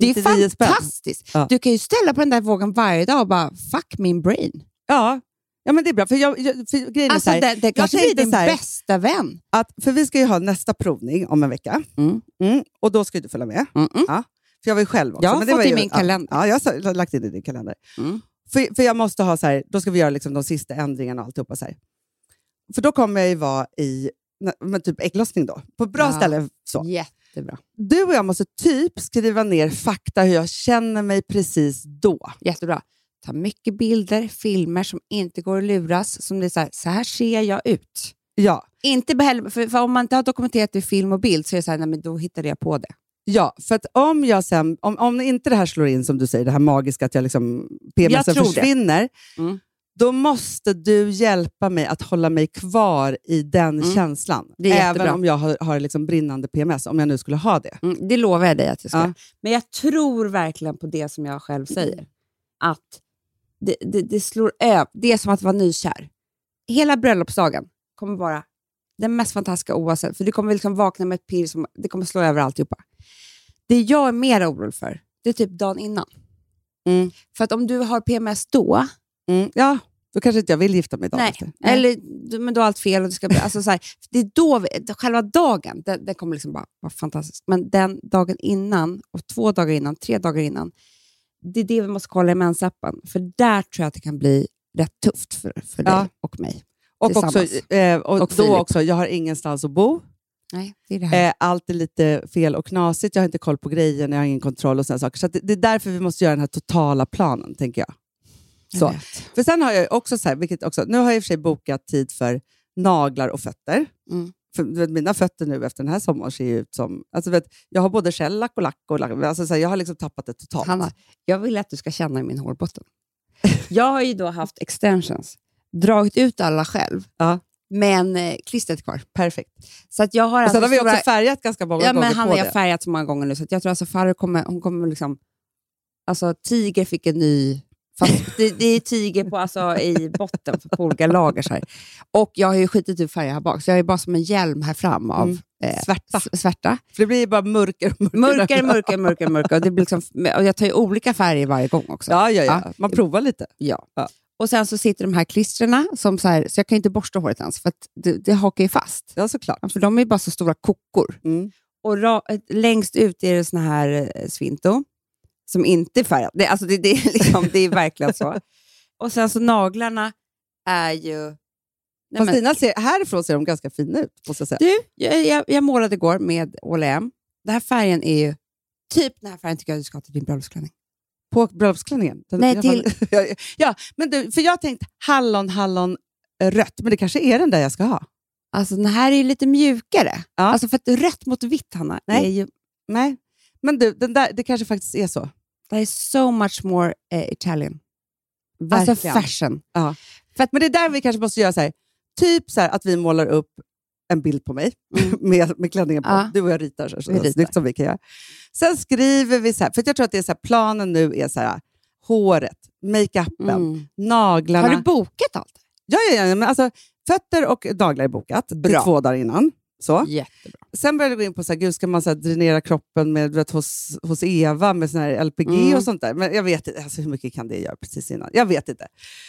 Det är 99 spänn. fantastiskt. Ja. Du kan ju ställa på den där vågen varje dag och bara fuck min brain. Ja, ja men det är bra. För, jag, för grejen Alltså, är så här, det, det kanske blir din här- bästa vän. att, för vi ska ju ha nästa provning om en vecka. Mm. Mm, och då ska du följa med. Mm -mm. Ja, för jag var ju själv också. Jag har men det fått i min kalender. Ja, ja, jag har lagt in det i din kalender. Mm. För, för jag måste ha så här, då ska vi göra liksom de sista ändringarna och alltihopa. Så här. För då kommer jag ju vara i men typ ägglossning då, på bra Ja. ställe. Så. Jättebra. Du och jag måste typ skriva ner fakta hur jag känner mig precis då. Jättebra. Ta mycket bilder, filmer som inte går att luras. Som det är så här, så här ser jag ut. Ja, Inte behäll- för, för om man inte har dokumenterat det i film och bild så är det så här, nej, men då hittade jag på det. ja för att om jag sen, om, om inte det här slår in som du säger, det här magiska att jag liksom, PMSen det. försvinner, Mm. Då måste du hjälpa mig att hålla mig kvar i den Mm. känslan. Även om jag har, har liksom brinnande PMS, om jag nu skulle ha det. Mm, det lovar jag dig att jag ska. Ja. Men jag tror verkligen på det som jag själv säger. Att det, det, det slår över. Det är som att vara nykär. Hela bröllopsdagen kommer vara den mest fantastiska oavsett. För du kommer liksom vakna med ett pirr som det kommer slå över alltihopa. Det jag är mer orolig för, det är typ dagen innan. Mm. För att om du har PMS då, Mm. Ja, då kanske inte jag vill gifta mig dagen nej, efter. eller du- men då har allt fel. Och det, ska bli, alltså så här, det är då vi, själva dagen, den, den kommer liksom bara vara fantastisk. Men den dagen innan, och två dagar innan, tre dagar innan, det är det vi måste kolla i mensappen. För där tror jag att det kan bli rätt tufft för, för dig Ja. och mig. Och, också, eh, och, Och då Filip. också, jag har ingenstans att bo. Nej, det är det. Eh, allt är lite fel och knasigt. Jag har inte koll på grejerna, jag har ingen kontroll och sådana saker. Så det, det är därför vi måste göra den här totala planen, tänker jag. Jag Så. För sen har jag också så här, vilket också, nu har jag i och för sig bokat tid för naglar och fötter. Mm. För, vet, mina fötter nu efter den här sommaren ser ju ut som... Alltså, vet, jag har både shellack och lack. Och lack alltså, så här, jag har liksom tappat det totalt. Hanna, jag vill att du ska känna i min hårbotten. Jag har ju då haft extensions, dragit ut alla själv, Ja. men eh, klistret kvar. Perfekt. Så att jag har Och sen alltså har vi stora- också färgat ganska många Ja, gånger men han på har det. färgat så många gånger nu, så att jag tror alltså Farao kommer, hon kommer liksom... Alltså Tiger fick en ny... Fast det, det är Tiger på, alltså, i botten på olika lager. Så här. Och jag har ju skitit ut färger här bak, så jag är bara som en hjälm här fram av Mm. eh, Svärta. svärta. För det blir bara mörker och mörker. Mörkare, mörkare, mörkare. Och, det blir liksom, och jag tar ju olika färger varje gång också. Ja, ja, ja. Man provar lite. Ja. Ja. Och sen så sitter de här klistrarna, som så, här, så jag kan inte borsta håret ens, för det, det hakar ju fast. Ja, såklart. För de är ju bara så stora kokor. Mm. Och ra, längst ut är det såna här eh, svinto, som inte är färgade. Det, alltså det, det, är liksom, det är verkligen så. Och sen så naglarna är ju... Nej, Fast men, dina ser, härifrån ser de ganska fina ut, måste jag säga. du, jag, jag, jag målade igår med H&M. Den här färgen är ju... Typ den här färgen tycker jag du ska ha till din bröllopsklänning. På bröllopsklänningen? Nej, ja, ja, men du, för jag har tänkt hallon, hallon, rött, men det kanske är den där jag ska ha. Alltså den här är ju lite mjukare. Ja. Alltså för att rött mot vitt, Hanna, Nej. är ju... Nej, men du, den där, det kanske faktiskt är så. Det är so much more eh, Italian. Verkligen. Alltså fashion. Men det är där vi kanske måste göra så här, typ så här att vi målar upp en bild på mig med, med klänningen på. Mm. Ja. Du och jag ritar så, så ritar. snyggt som vi kan göra. Sen skriver vi så här, för jag tror att det är så här, planen nu är så här, håret, makeupen, Mm. naglarna. Har du bokat allt? Ja, ja, ja men alltså, fötter och naglar är bokat till Bra. två dagar innan. Så. Jättebra. Sen började jag gå in på så här, gud, ska man så här, dränera kroppen med, vet, hos, hos Eva med sån här LPG Mm. och sånt där. Men jag vet inte, alltså, hur mycket kan det göra precis innan? Jag vet inte.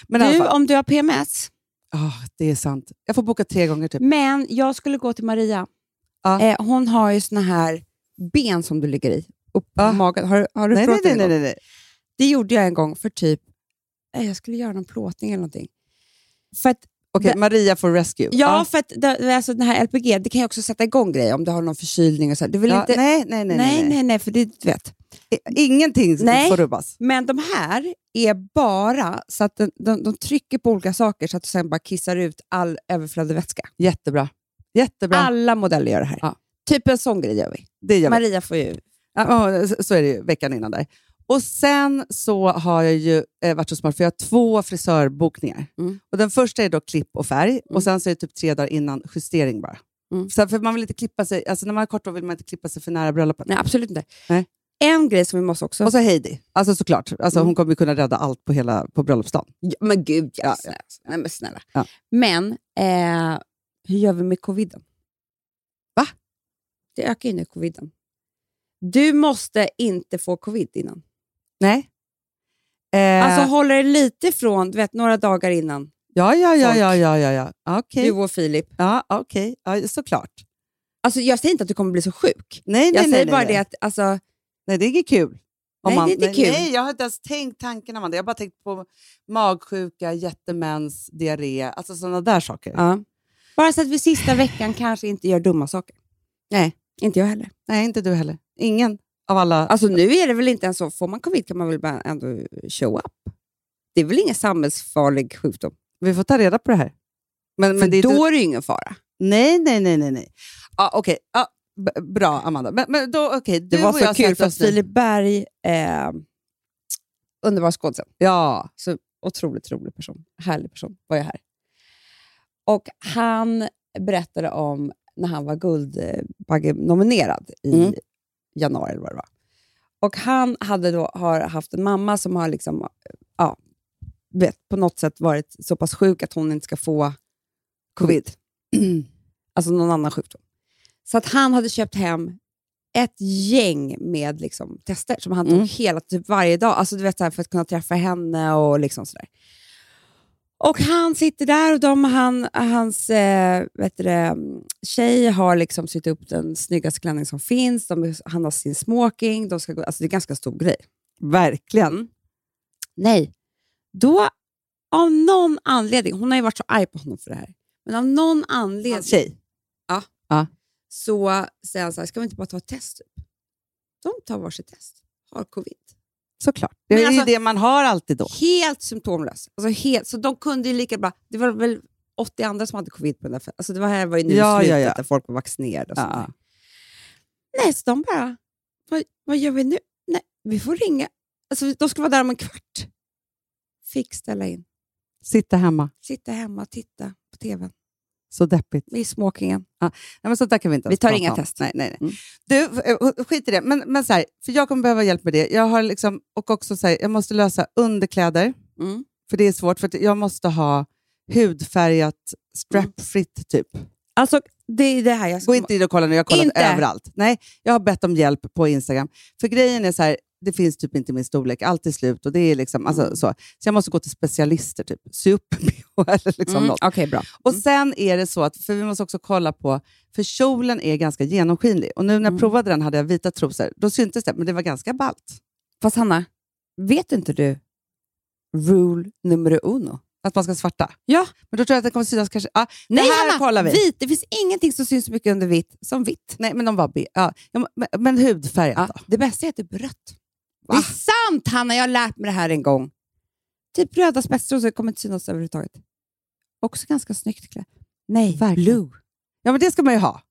Men Du, om du har PMS, Ah, det är sant. Jag får boka tre gånger typ. men jag skulle gå till Maria. Ja. Eh, hon har ju såna här ben som du ligger i, upp på Ja. magen. Har, har du Nej, nej, nej, nej, nej, nej. Det gjorde jag en gång för typ, eh, jag skulle göra någon plåtning eller någonting. För att, Okej, Det- Maria får rescue. ja, för att det, alltså den här LPG, det kan ju också sätta igång grejer om du har någon förkylning och så. Du vill Ja, inte... nej, nej, nej, nej, nej, nej, för det du vet. Ingenting Nej. får rubbas. Men de här är bara så att de, de, de trycker på olika saker så att du sen bara kissar ut all överflödig vätska. Jättebra. Jättebra. Alla modeller gör det här. Ja. Typ en sån grej gör vi. det gör vi. Maria får ju... Ja, så är det ju veckan innan där. Och Sen så har jag ju eh, varit så smart, för jag har två frisörbokningar. Mm. Och Den första är då klipp och färg, och sen så är det typ tre dagar innan justering bara. Mm. Så för man vill inte klippa sig, alltså när man har kort vill man inte klippa sig för nära bröllopet. Nej, absolut inte. Nej. En grej som vi måste också... Och så Heidi, alltså såklart. Alltså, Mm. Hon kommer ju kunna rädda allt på, hela, på bröllopsdagen. Ja, men gud, ja, Ja. Nej, men, snälla. Ja. men eh, hur gör vi med coviden? Va? Det ökar ju nu, coviden. Du måste inte få covid innan. Nej. Eh, Alltså håller det lite ifrån, du vet, några dagar innan. ja, ja, ja, ja, ja, ja, ja. Okej. Du och Filip. Ja, okej. Ja, såklart. Alltså, jag säger inte att du kommer bli så sjuk. Nej, nej, Jag nej, säger nej, bara nej. det att alltså, Nej, det är inget kul. Nej, det är inte nej, kul. Nej, jag har inte ens tänkt tanken, Amanda. Jag har bara tänkt på magsjuka, jättemens, diarré, alltså sådana där saker. ja. bara så att vi sista veckan kanske inte gör dumma saker. Nej. Inte jag heller. Nej, inte du heller. Ingen av alla. Alltså nu är det väl inte ens så, får man covid kan man väl bara ändå show up. Det är väl ingen samhällsfarlig sjukdom? Vi får ta reda på det här. Men, men det då inte... är det ju ingen fara. Nej, nej, nej, nej. nej. Ja, Okej, ja, b- bra Amanda. Men, men då, Det du var och så jag kul för att. Filip Berg, eh, underbar skådisen, Ja, så otroligt rolig person, härlig person, var jag här. Och han berättade om när han var Guldbagge-nominerad i Mm. Januari eller vad det var. Och han hade då, har haft en mamma som har liksom, ja, vet, på något sätt varit så pass sjuk att hon inte ska få covid. alltså någon annan sjukdom. Så att han hade köpt hem ett gäng med liksom, tester som han tog Mm. hela, typ varje dag, alltså, du vet, så här, för att kunna träffa henne och liksom sådär. Och han sitter där och de, han, hans eh, vet det, tjej har liksom sytt upp den snyggaste klänning som finns. De, han har sin smoking. De ska gå, alltså det är en ganska stor grej. verkligen. Nej. Då, av någon anledning, hon har ju varit så arg på honom för det här, men av någon anledning Hans tjej. så säger han så här, ska vi inte bara ta ett test? Typ? De tar varsitt test, har covid. Såklart. Det är alltså- ju det man har alltid då. Helt symptomlös. Alltså helt, så de kunde ju lika bra... Det var väl 80 andra som hade covid på den där festen. Alltså det var här var ju nu Ja, i slutet ja, ja. där folk var vaccinerade. Och Ja. Nej, så de bara, vad, vad gör vi nu? Nej, vi får ringa. Alltså, de ska vara där om en kvart. Fick ställa in. Sitta hemma. Sitta hemma och titta på TV Så deppigt. i smokingen. Nej, men sånt där kan vi inte Vi tar inga om. test. Nej, nej, nej. Mm. Du, eh, skit i det. Men, men så här, för jag kommer behöva hjälp med det. Jag har liksom, och också så här, jag måste lösa underkläder, Mm. för det är svårt. För jag måste ha hudfärgat strapfritt typ. Alltså, det är det här jag ska... Gå inte in och kolla nu, jag har kollat Inte? överallt. Nej, jag har bett om hjälp på Instagram. För grejen är så här, det finns typ inte min storlek, allt är slut. Och det är liksom, alltså, Mm. så. så jag måste gå till specialister, typ. sy upp eller liksom Mm, något. Okej, bra. Och sen är det så att, för vi måste också kolla på, för kjolen är ganska genomskinlig. Och nu när jag Mm. provade den hade jag vita trosor. Då syntes det, men det var ganska ballt. Fast Hanna, vet inte du rule numero uno? Att man ska svarta. Ja. Men då tror jag att det kommer synas kanske... Ah, Nej, det här Hanna! kollar vi. Vit. Det finns ingenting som syns så mycket under vitt som vitt. Nej, men de var be- ja. ja, men, men hudfärgat Ja, då? det bästa är typ rött. Det är sant Hanna, jag har lärt mig det här en gång. Typ röda spetstrosor kommer inte synas överhuvudtaget. Också ganska snyggt klädd. Nej, Verkligen. blue. Ja, men det ska man ju ha.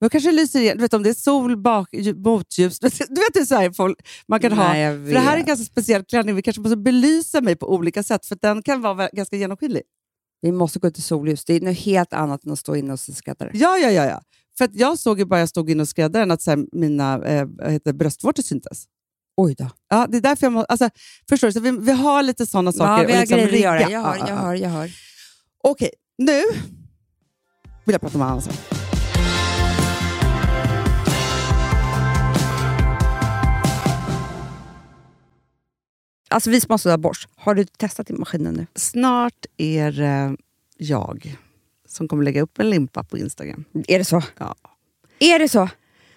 Då kanske det lyser igen. Du vet om det är sol, bak, lju- motljus. Du vet är så här folk man kan ha. Nej, jag För det här är en ganska speciell klänning. Vi kanske måste belysa mig på olika sätt, för den kan vara ganska genomskinlig. Vi måste gå ut i solljus. Det är något helt annat än att stå inne en skräddare. Ja, ja, ja. ja. För att jag såg ju bara jag stod in och skräddaren att så här, mina eh, heter, bröstvårtor syntes. Oj då. Ja, det är därför jag måste, alltså, förstår du? Så vi, vi har lite sådana saker. Ja, vi har liksom grejer att göra. Jag hör, jag hör, jag hör. Okej, nu vill jag prata om annan sak. Alltså vi som har sådär borst, har du testat i maskinen nu? Snart är eh, jag som kommer lägga upp en limpa på Instagram. Är det så? Ja. Är det så?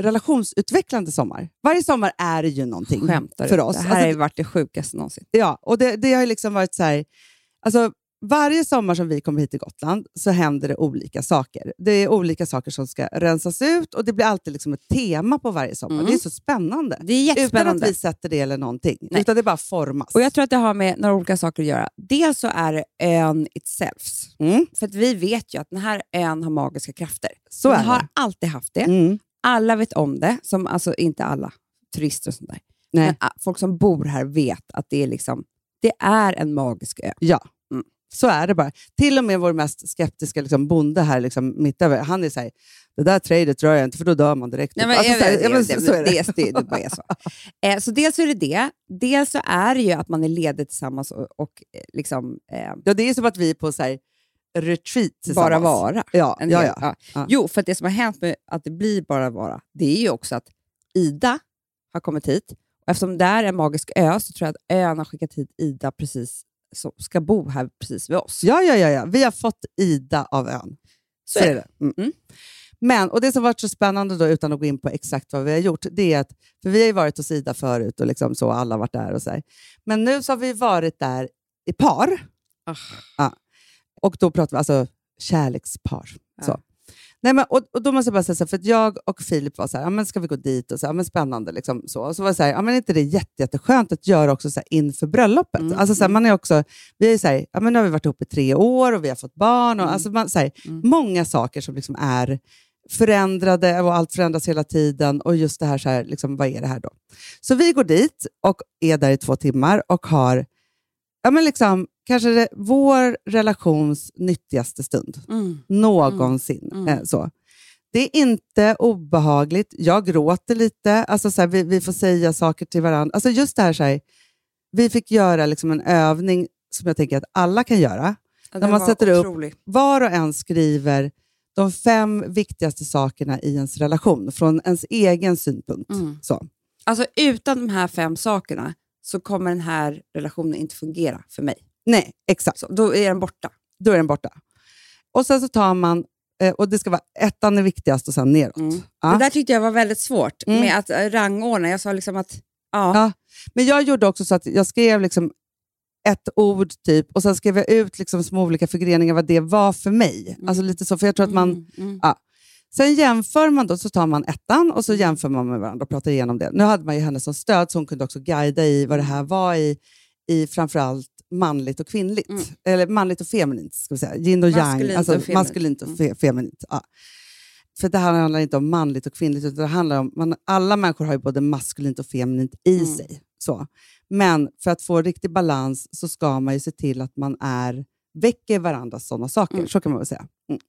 relationsutvecklande sommar. Varje sommar är det ju någonting Skämtar för oss. Det här Alltså, har ju varit det sjukaste någonsin. Ja, och det, det har ju liksom varit så här... Alltså, varje sommar som vi kommer hit till Gotland så händer det olika saker. Det är olika saker som ska rensas ut och det blir alltid liksom ett tema på varje sommar. Mm. Det är så spännande. Det är Utan jättespännande. att vi sätter det eller någonting. Nej. Utan det bara formas. Och Jag tror att det har med några olika saker att göra. Dels så är det ön itself. Mm, För att vi vet ju att den här ön har magiska krafter. så Den har alltid haft det. Mm. Alla vet om det. Som, alltså inte alla turister och sånt där. Nej. Men ah, folk som bor här vet att det är, liksom, det är en magisk ö. Ja, Mm. så är det bara. Till och med vår mest skeptiska liksom, bonde här liksom, mitt över, han är så här, det där trädet rör jag inte för då dör man direkt. Nej, men, Alltså, så här, men det, så- så är det. det, det, det bara är så. Eh, så dels är det det. Dels så är det ju att man är ledig tillsammans och, och eh, liksom, eh, Ja, det är som att vi är på så här, retreat bara vara. Ja, ja, del. ja. Ja. Jo, för det som har hänt med att det blir bara vara, det är ju också att Ida har kommit hit. Och eftersom det är en magisk ö så tror jag att ön har skickat hit Ida precis som ska bo här precis vid oss. Ja, ja, ja, ja. Vi har fått Ida av ön. Så är det. Mm. Mm. Men, och det som varit så spännande då, utan att gå in på exakt vad vi har gjort, det är att, för vi har ju varit hos Ida förut och liksom så, alla varit där och så här. Men nu så har vi varit där i par. Ah. Ja. Och då pratar vi alltså kärlekspar. Ja. Så. Nej, men, och, och då måste jag bara säga så här, för att jag och Filip var så här, ja, men ska vi gå dit? Och så, ja, men spännande. Liksom, så. Och så var det så här, ja, men inte det jätte, jätteskönt att göra också så här, inför bröllopet? Mm, Alltså, så här, man är också, vi är så här, ja, men nu har vi varit ihop i tre år och vi har fått barn. Och, Mm. alltså, man, så här, Mm. Många saker som liksom är förändrade och allt förändras hela tiden. Och just det här, så här liksom, vad är det här då? Så vi går dit och är där i två timmar och har ja, men liksom, kanske det, vår relations nyttigaste stund Mm. någonsin. Mm. Eh, så. Det är inte obehagligt. Jag gråter lite. Alltså, så här, vi, vi får säga saker till varandra. Alltså, just det här, så här, vi fick göra liksom en övning som jag tänker att alla kan göra. Ja, När den man sätter upp- otrolig. Var och en skriver de fem viktigaste sakerna i ens relation från ens egen synpunkt. Mm. Så. Alltså utan de här fem sakerna så kommer den här relationen inte fungera för mig. Nej, exakt. Så, då är den borta. Då är den borta. Och sen så tar man, eh, och det ska vara ettan är viktigast och sen neråt. Mm. Ja. Det där tyckte jag var väldigt svårt Mm. med att eh, rangordna. Jag sa liksom att ja, Ja. Men jag gjorde också så att jag skrev liksom ett ord typ och sen skrev jag ut liksom små olika förgreningar vad det var för mig. Alltså lite så, för jag tror att man... Mm, mm. Sen jämför man då, så tar man ettan och så jämför man med varandra och pratar igenom det. Nu hade man ju henne som stöd så hon kunde också guida i vad det här var i, i framförallt manligt och kvinnligt. Mm. Eller manligt och feminint, ska vi säga. Yin och yang. Maskulint Alltså, och feminint. maskulint och fe, feminint. Ja. För det här handlar inte om manligt och kvinnligt, utan det handlar om... Man, alla människor har ju både maskulint och feminint i Mm. sig. Så. Men för att få riktig balans så ska man ju se till att man är väcker varandras sådana saker. Mm. Så kan man väl säga. Mm.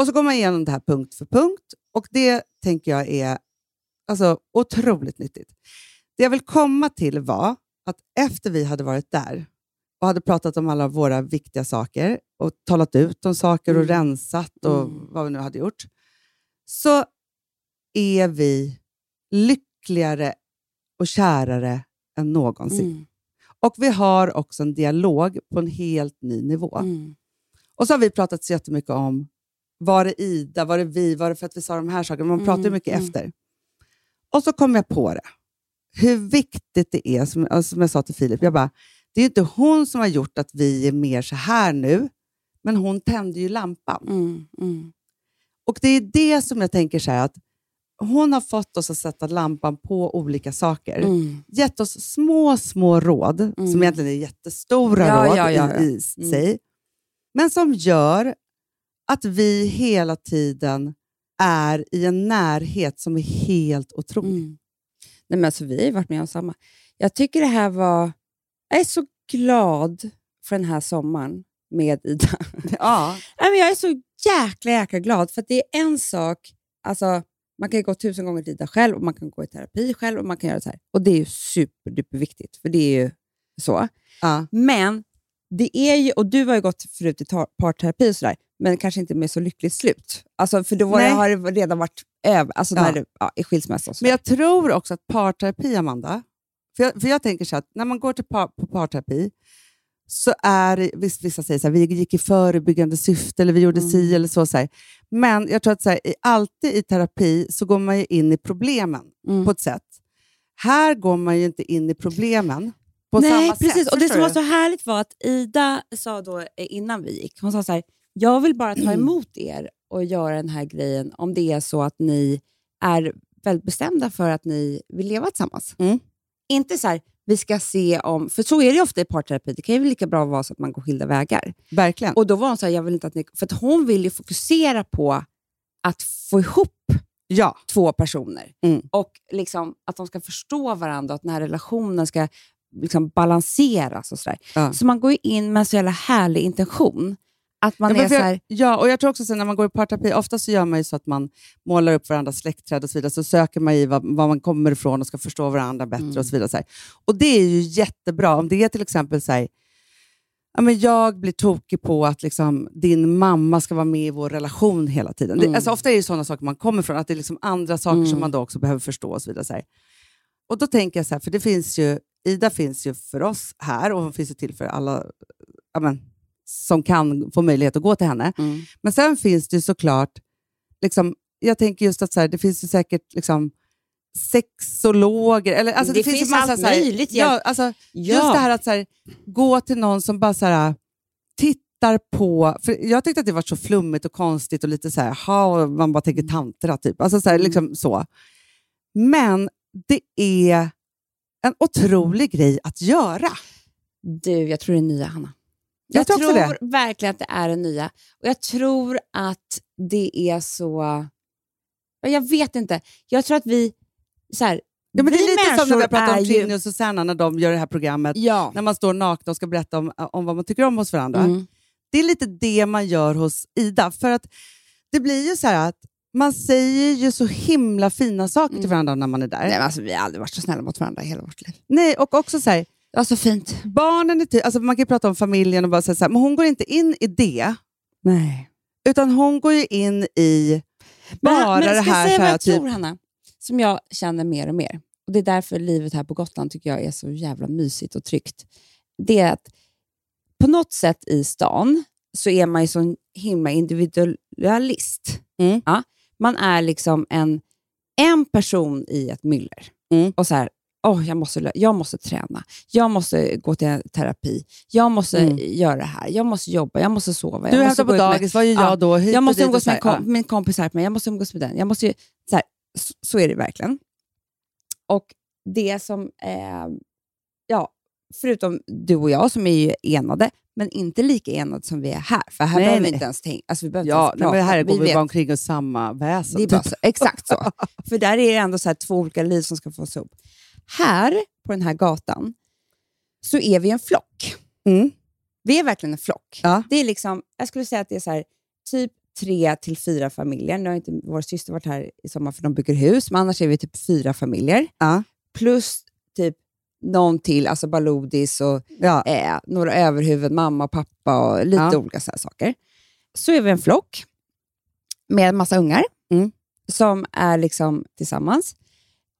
Och så går man igenom det här punkt för punkt och det tänker jag är alltså, otroligt nyttigt. Det jag vill komma till var att efter vi hade varit där och hade pratat om alla våra viktiga saker och talat ut om saker och Mm. rensat och Mm. vad vi nu hade gjort, så är vi lyckligare och kärare än någonsin. Mm. Och vi har också en dialog på en helt ny nivå. Mm. Och så har vi pratat så jättemycket om, var det Ida, var det vi, var det för att vi sa de här sakerna? Man pratar ju Mm, mycket mm. efter. Och så kom jag på det. Hur viktigt det är, som, som jag sa till Filip, jag bara, det är inte hon som har gjort att vi är mer så här nu, men hon tände ju lampan. Mm. Mm. Och det är det som jag tänker så här, att hon har fått oss att sätta lampan på olika saker. Mm. Gett oss små, små råd, Mm. som egentligen är jättestora Ja, råd ja, ja, i, i Mm. sig, men som gör att vi hela tiden är i en närhet som är helt otrolig. Mm. Nej, men alltså, vi har varit med om samma. Jag tycker det här var... Jag är så glad för den här sommaren med Ida. Ja. Nej, men jag är så jäkla, jäkla glad, för det är en sak... Alltså, man kan gå tusen gånger till Ida själv och man kan gå i terapi själv och man kan göra så här. Och det är ju superduper viktigt, för det är ju så. Ja. Men det är ju, och du har ju gått förut i parterapi och sådär, men kanske inte med så lyckligt slut. Alltså, för då var det, har det redan varit över, alltså Ja. när det, ja, i skilsmässa och så. Men jag tror också att parterapi, Amanda, för jag, för jag tänker så att när man går till par, på parterapi så är visst, vissa säger så här, vi gick i förebyggande syfte eller vi gjorde Mm. si eller så. så här. Men jag tror att så här, alltid i terapi så går man ju in i problemen Mm. på ett sätt. Här går man ju inte in i problemen på Nej, samma precis. sätt. och det som var så härligt var att Ida sa då eh, innan vi gick, hon sa så här, jag vill bara ta emot er och göra den här grejen om det är så att ni är väldigt bestämda för att ni vill leva tillsammans. Mm. Inte så här, vi ska se om, för så är det ofta i parterapi, det kan ju lika bra vara så att man går skilda vägar. Verkligen. Och då var hon så här, jag vill inte att ni, för att hon vill ju fokusera på att få ihop ja. två personer. Mm. Och liksom att de ska förstå varandra och att den här relationen ska liksom balanseras. och så, där. Ja. så man går in med en så jävla härlig intention. Att man Ja, är så här, ja, och jag tror också att när man går i parterapi, ofta så gör man ju så att man målar upp varandras släktträd och så vidare, så söker man i var, var man kommer ifrån och ska förstå varandra bättre Mm. och så vidare. Så. Och det är ju jättebra. Om det är till exempel så här, ja, men jag blir tokig på att liksom, din mamma ska vara med i vår relation hela tiden. Mm. Det, alltså, ofta är det sådana saker man kommer från, att det är liksom andra saker Mm. som man då också behöver förstå. och så vidare. Så här. Och då tänker jag så här, för det finns ju, Ida finns ju för oss här och hon finns ju till för alla ja, men, som kan få möjlighet att gå till henne. mm. Men sen finns det ju såklart, liksom, jag tänker just att så här, det finns ju säkert liksom, sexologer, eller, alltså, det, Det finns, finns massa, allt så här, möjligt, Ja, alltså, ja. Just det här att här, gå till någon som bara så här, tittar på... För jag tyckte att det var så flummigt och konstigt och lite så här, ha, man bara tänker tantra typ. Alltså så, här, Mm. liksom så. Men det är en otrolig grej att göra. Du, jag tror det är nya, Hanna. Jag tror också tror verkligen att det är det nya. Och jag tror att det är så... Jag vet inte. Jag tror att vi... Så här, Ja, men det vi är lite som när vi pratat om Trini och Susanna när de gör det här programmet. Ja. När man står nakna och ska berätta om, om vad man tycker om hos varandra. Mm. Det är lite det man gör hos Ida. För att det blir ju så här att man säger ju så himla fina saker till Mm. varandra när man är där. Nej, alltså, vi har aldrig varit så snälla mot varandra i hela vårt liv. Nej, och också så här, Var så fint. barnen är ty- alltså man kan ju prata om familjen och bara säga så här, men hon går inte in i det, Nej. utan hon går ju in i bara men, men det ska jag här, säga vad här jag typ, tror, Hanna? Som jag känner mer och mer. Och Det är därför livet här på Gotland tycker jag är så jävla mysigt och tryggt. Det är att på något sätt i stan så är man ju så himla individualist. Mm. Ja, man är liksom en, en person i ett myller. Mm. Och så här, oh, jag, måste, jag måste träna, jag måste gå till terapi, jag måste Mm. göra det här, jag måste jobba, jag måste sova. du hämtar på dagis, vad gör jag Ja, då? Hit jag måste umgås med kom, min kompis här med, jag måste umgås med den. Jag måste så, här, så, så är det verkligen. Och det som, eh, ja, förutom du och jag som är ju enade, men inte lika enade som vi är här. För här Nej, behöver vi nej. inte ens tänka. Alltså, vi behöver Ja, inte ens men prata. här går vi vet. bara omkring och samma väsen. Det är typ. så, exakt så. För där är det ändå så här två olika liv som ska få ihop. Här, på den här gatan, så är vi en flock. Mm. Vi är verkligen en flock. Ja. Det är liksom, jag skulle säga att det är så här, typ tre till fyra familjer. Nu har inte vår syster varit här i sommar för de bygger hus, men annars är vi typ fyra familjer. Ja. Plus typ någon till, alltså Balodis och Ja. eh, några överhuvud, mamma och pappa och lite Ja. olika så här saker. Så är vi en flock med en massa ungar Mm. som är liksom tillsammans.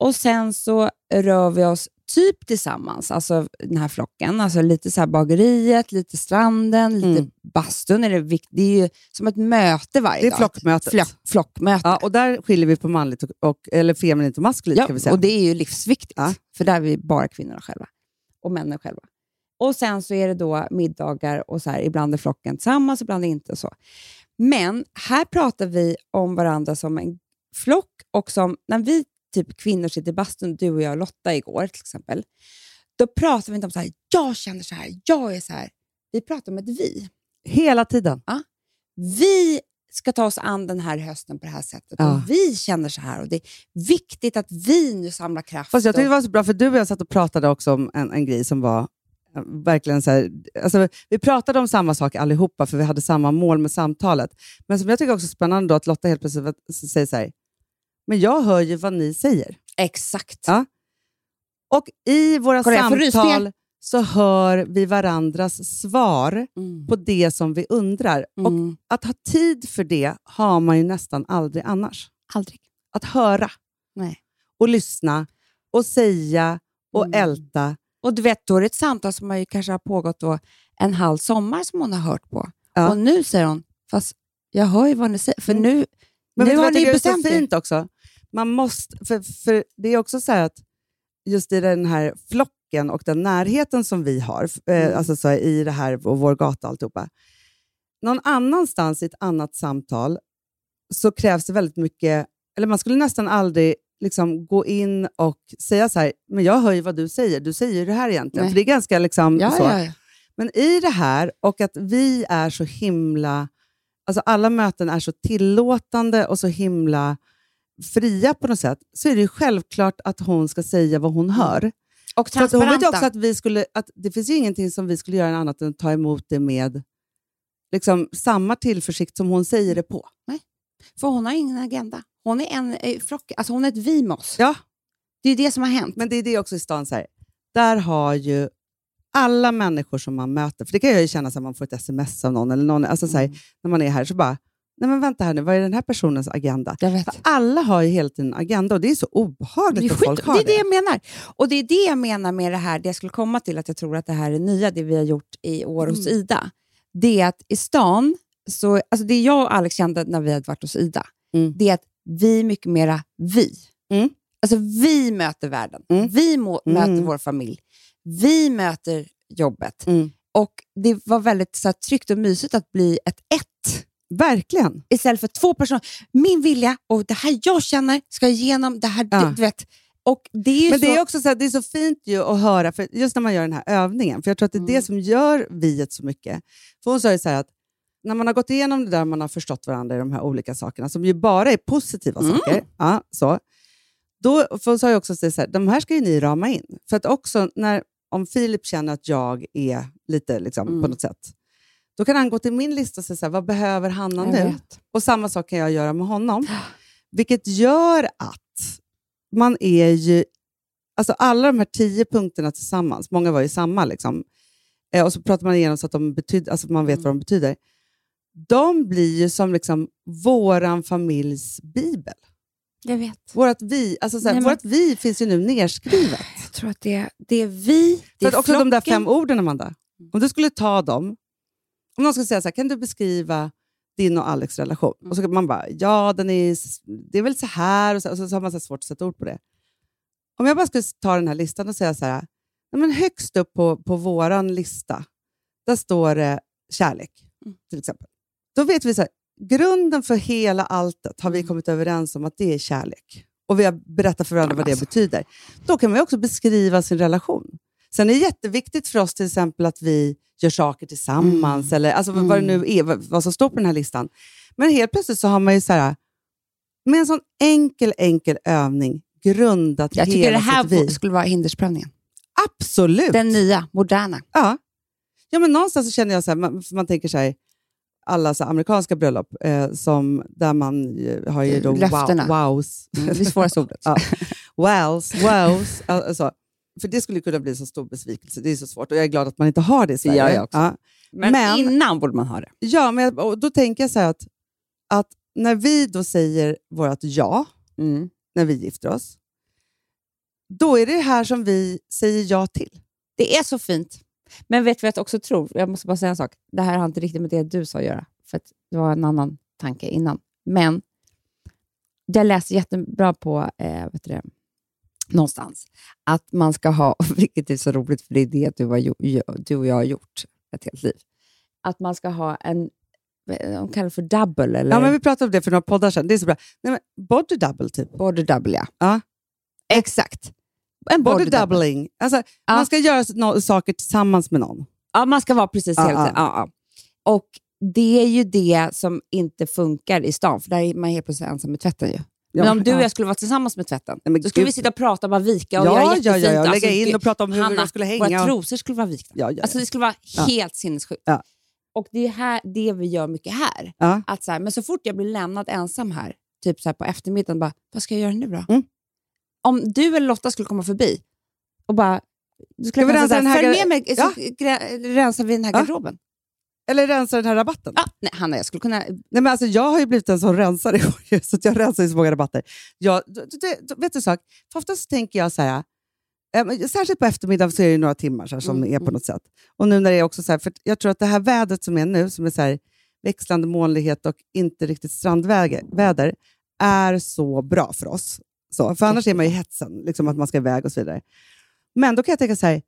Och sen så rör vi oss typ tillsammans, alltså den här flocken. Alltså lite så bageriet, lite stranden, lite Mm. bastun. Är det, det är ju som ett möte varje Det är dag. flockmötet. Flock, flockmöte. Ja, och där skiljer vi på manligt och, och eller feminint och maskulint. Ja, kan vi säga. och det är ju livsviktigt, Ja. för där är vi bara kvinnorna själva och männen själva. Och Sen så är det då middagar och så här, ibland är flocken tillsammans, ibland inte. så. Men här pratar vi om varandra som en flock och som när vi typ kvinnor sitter i bastun, du och jag och Lotta igår till exempel, då pratar vi inte om så här, jag känner så här, jag är så här. Vi pratar om ett vi. Hela tiden. Vi ska ta oss an den här hösten på det här sättet. Ja. Och vi känner så här och det är viktigt att vi nu samlar kraft. Fast jag tyckte det var så bra, för du och jag satt och pratade också om en, en grej som var eh, verkligen så här, alltså, vi pratade om samma sak allihopa, för vi hade samma mål med samtalet. Men som jag tycker också är spännande då, att Lotta helt plötsligt säger så här, men jag hör ju vad ni säger. exakt. Ja. Och i våra Kolla, samtal så hör vi varandras svar Mm. på det som vi undrar. Och Mm. att ha tid för det har man ju nästan aldrig annars. Aldrig. Att höra Nej. och lyssna och säga och Mm. älta. Och du vet, då är det ett samtal som har ju kanske har pågått då en halv sommar som hon har hört på. Ja. Och nu säger hon, fast jag hör ju vad ni säger. För Mm. nu, Men nu har ni tycker är så bestämt er. fint också? Man måste, för, för det är också så här att just i den här flocken och den närheten som vi har, eh, Mm. alltså så i det här och vår gata och alltihopa. Någon annanstans i ett annat samtal så krävs det väldigt mycket, eller man skulle nästan aldrig liksom gå in och säga så här, men jag hör ju vad du säger, du säger ju det här egentligen. Nej. För det är ganska liksom Ja, så. ja, ja. Men i det här, och att vi är så himla... Alltså alla möten är så tillåtande och så himla fria på något sätt, så är det ju självklart att hon ska säga vad hon hör. Och att hon vet ju transparenta. också att, vi skulle, att det finns ju ingenting som vi skulle göra annat än att ta emot det med liksom, samma tillförsikt som hon säger det på. För hon har ingen agenda. Hon är en eh, flock, alltså hon är ett vi med oss. Ja, Det är det som har hänt. men det är det också i stan. Så här. Där har ju alla människor som man möter, för det kan jag ju känna när man får ett sms av någon, eller någon alltså så här, Mm. när man är här, så bara, nej men vänta här nu, vad är den här personens agenda? Alla har ju hela tiden en agenda och det är så Det obehagligt är, att folk har det är det jag menar. Och det är det jag menar med det här, det jag skulle komma till, att jag tror att det här är nya, det vi har gjort i år hos Mm. Ida. Det är att i stan, så, alltså det jag och Alex kände när vi hade varit hos Ida, Mm. det är att vi är mycket mera vi. Mm. Alltså vi möter världen, Mm. vi må, Mm. möter vår familj, vi möter jobbet. Mm. Och det var väldigt så här, tryggt och mysigt att bli ett ett Verkligen. istället för två personer. Min vilja och det här jag känner ska igenom det här. Ja. Du, vet. Och det är Men så, det är också så, här, det är så fint ju att höra, för just när man gör den här övningen, för jag tror att det är det Mm. som gör viet så mycket. För hon sa ju så att när man har gått igenom det där, man har förstått varandra i de här olika sakerna, som ju bara är positiva Mm. saker, ja, så, då, för hon sa ju också så här, de här ska ju ni rama in. För att också när, om Filip känner att jag är lite liksom, Mm. på något sätt, då kan han gå till min lista och säga så här, vad behöver Hanna Jag nu? vet. Och samma sak kan jag göra med honom. Vilket gör att man är ju... Alltså alla de här tio punkterna tillsammans, många var ju samma, liksom, eh, och så pratar man igenom så att de betyder, alltså man vet Mm. vad de betyder. De blir ju som liksom våran familjs bibel. Jag vet. Vårat vi, alltså så här, Nej, men- vårat vi finns ju nu nerskrivet. Jag tror att det är, det är vi, det För är att också de där flocken. fem orden, Amanda. Om du skulle ta dem, om någon skulle säga så här, kan du beskriva din och Alex relation? Och så kan man bara, ja, den är, det är väl så här, och så, och så har man så svårt att sätta ord på det. Om jag bara skulle ta den här listan och säga så här, nej, men högst upp på, på våran lista, där står det kärlek, Mm. till exempel. Då vet vi så här, grunden för hela alltet har vi Mm. kommit överens om att det är kärlek. Och vi har berättat för varandra vad det alltså. betyder. Då kan man också beskriva sin relation. Sen är det jätteviktigt för oss till exempel att vi gör saker tillsammans, Mm. eller alltså, vad det nu är, vad, som står på den här listan. Men helt plötsligt så har man ju så här, med en sån enkel, enkel övning grundat Jag tycker hela det här vi. skulle vara hindersprövningen. Absolut! Den nya, moderna. Ja. ja, men någonstans så känner jag så här, man, man tänker så här, alla så amerikanska bröllop, eh, som, där man har ju då wow, Löftena. wows. Mm, det svåraste ordet. Ja. Wows, wows. Alltså, för det skulle kunna bli så stor besvikelse. Det är så svårt och jag är glad att man inte har det i Sverige. också. Ja. Men, Men- innan borde man ha det. Ja, men och då tänker jag så här att, att när vi då säger vårt ja, Mm. när vi gifter oss, då är det här som vi säger ja till. Det är så fint. Men vet du vad jag också tror? Jag måste bara säga en sak. Det här har inte riktigt med det du sa att göra, för det var en annan tanke innan. Men jag läste jättebra på, eh, vet du det, någonstans, att man ska ha, vilket är så roligt för det är det du, har, du och jag har gjort ett helt liv, att man ska ha en, de kallar det för double, eller Ja, men vi pratade om det för några poddar sedan. Det är så bra. Nej, men body double, typ. body double, ja. Ja. Exakt. En Body, body, double. doubling. Alltså, Ja. Man ska göra no- saker tillsammans med någon. Ja, man ska vara precis Ja, hela ja. Ja. Och det är ju det som inte funkar i stan, för där är man helt plötsligt ensam med tvätten. Ju. Men Ja, om du och ja. jag skulle vara tillsammans med tvätten, Nej, men då skulle vi gud. sitta och prata och bara vika och Ja, göra jättefint. ja, ja, Alltså, lägga in gud, och prata om hur Hanna, de skulle hänga. Våra trosor skulle vara vikta. Ja, ja. Alltså, det skulle vara helt sinnessjukt. Och det är här, det vi gör mycket här. Att så här, men så fort jag blir lämnad ensam här, typ så här på eftermiddagen, bara, vad ska jag göra nu då? Mm. Om du eller Lotta skulle komma förbi och bara, du skulle vi kunna rensa säga, den här följ med mig så Ja. rensar vi den här garderoben. Eller rensa den här rabatten. Ja, nej, Hanna, jag skulle kunna... Nej, men alltså, jag har ju blivit en sån rensare så jag rensar ju så många rabatter. Jag, du, du, vet du sak? För oftast tänker jag så här, eh, särskilt på eftermiddagen så är det några timmar så här, som Mm, är på mm. något sätt. Och nu när det är också så här, för jag tror att det här vädret som är nu, som är så här, växlande molnighet och inte riktigt strandväder, är så bra för oss. Så, för annars är man ju hetsen, liksom att man ska iväg och så vidare. Men då kan jag tänka så här,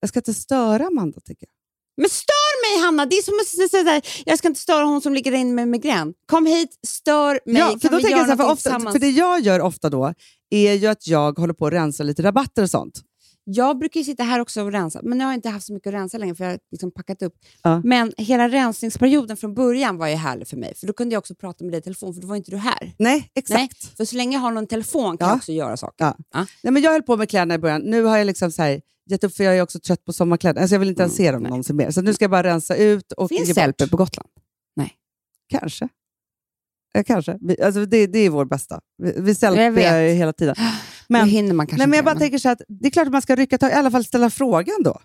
jag ska inte störa Amanda, tycker jag. Men stör mig Hanna! Det är som att säga jag ska inte störa hon som ligger där inne med migrän. Kom hit, stör mig. Ja, för, kan då vi tänker göra jag för, ofta, för det jag gör ofta då är ju att jag håller på att rensa lite rabatter och sånt. Jag brukar ju sitta här också och rensa, men nu har jag inte haft så mycket att rensa längre för jag har liksom packat upp. Ja. Men hela rensningsperioden från början var ju härlig för mig, för då kunde jag också prata med dig i telefon, för då var inte du här. Nej, exakt. Nej, för så länge jag har någon telefon kan Ja. jag också göra saker. Ja. Nej, men jag höll på med kläderna i början. Nu har jag liksom så här, gett upp för jag är också trött på sommarkläder. Alltså jag vill inte ens se dem nej. någonsin mer. Så nu ska jag bara rensa ut och Finns Sellpy på Gotland? Kanske. Eh, kanske. Vi, alltså det, det är vår bästa. Vi, vi selfiar hela tiden. Men, nu hinner man kanske nej, men jag bara det, tänker så att det är klart att man ska rycka tag, i alla fall ställa frågan då.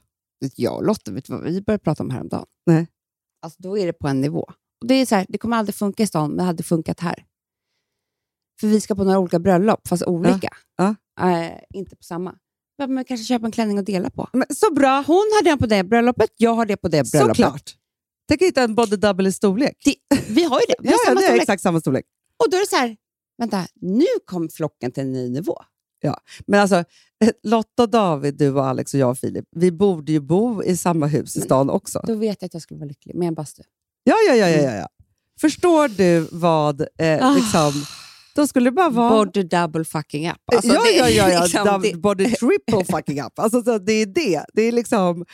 Jag och Lotta, vet du vad vi började prata om häromdagen? Nej. Alltså, då är det på en nivå. Och det, är så här, det kommer aldrig funka i stan, men det hade funkat här. För vi ska på några olika bröllop, fast olika. Ja. Eh, inte på samma. Ja, Men kanske köpa en klänning och dela på. Men, så bra! Hon har den på det bröllopet, jag har det på det bröllopet. Såklart! Tänk hitta en body double i storlek. Det, vi har ju det. Vi Ja, har ja, samma det är storlek. exakt samma storlek. Och då är det så här, vänta, nu kom flocken till en ny nivå. Men alltså, Lotta, David, du och Alex och jag och Filip, vi borde ju bo i samma hus i Men- stan också. Då vet jag att jag skulle vara lycklig med en bastu. Ja, ja, ja, ja, ja, ja. Förstår du vad, eh, Ah. liksom, då skulle bara vara... Body double fucking up. Alltså, ja, ja, ja, ja. liksom det- Body triple fucking up. Alltså, så det är det. Det är liksom,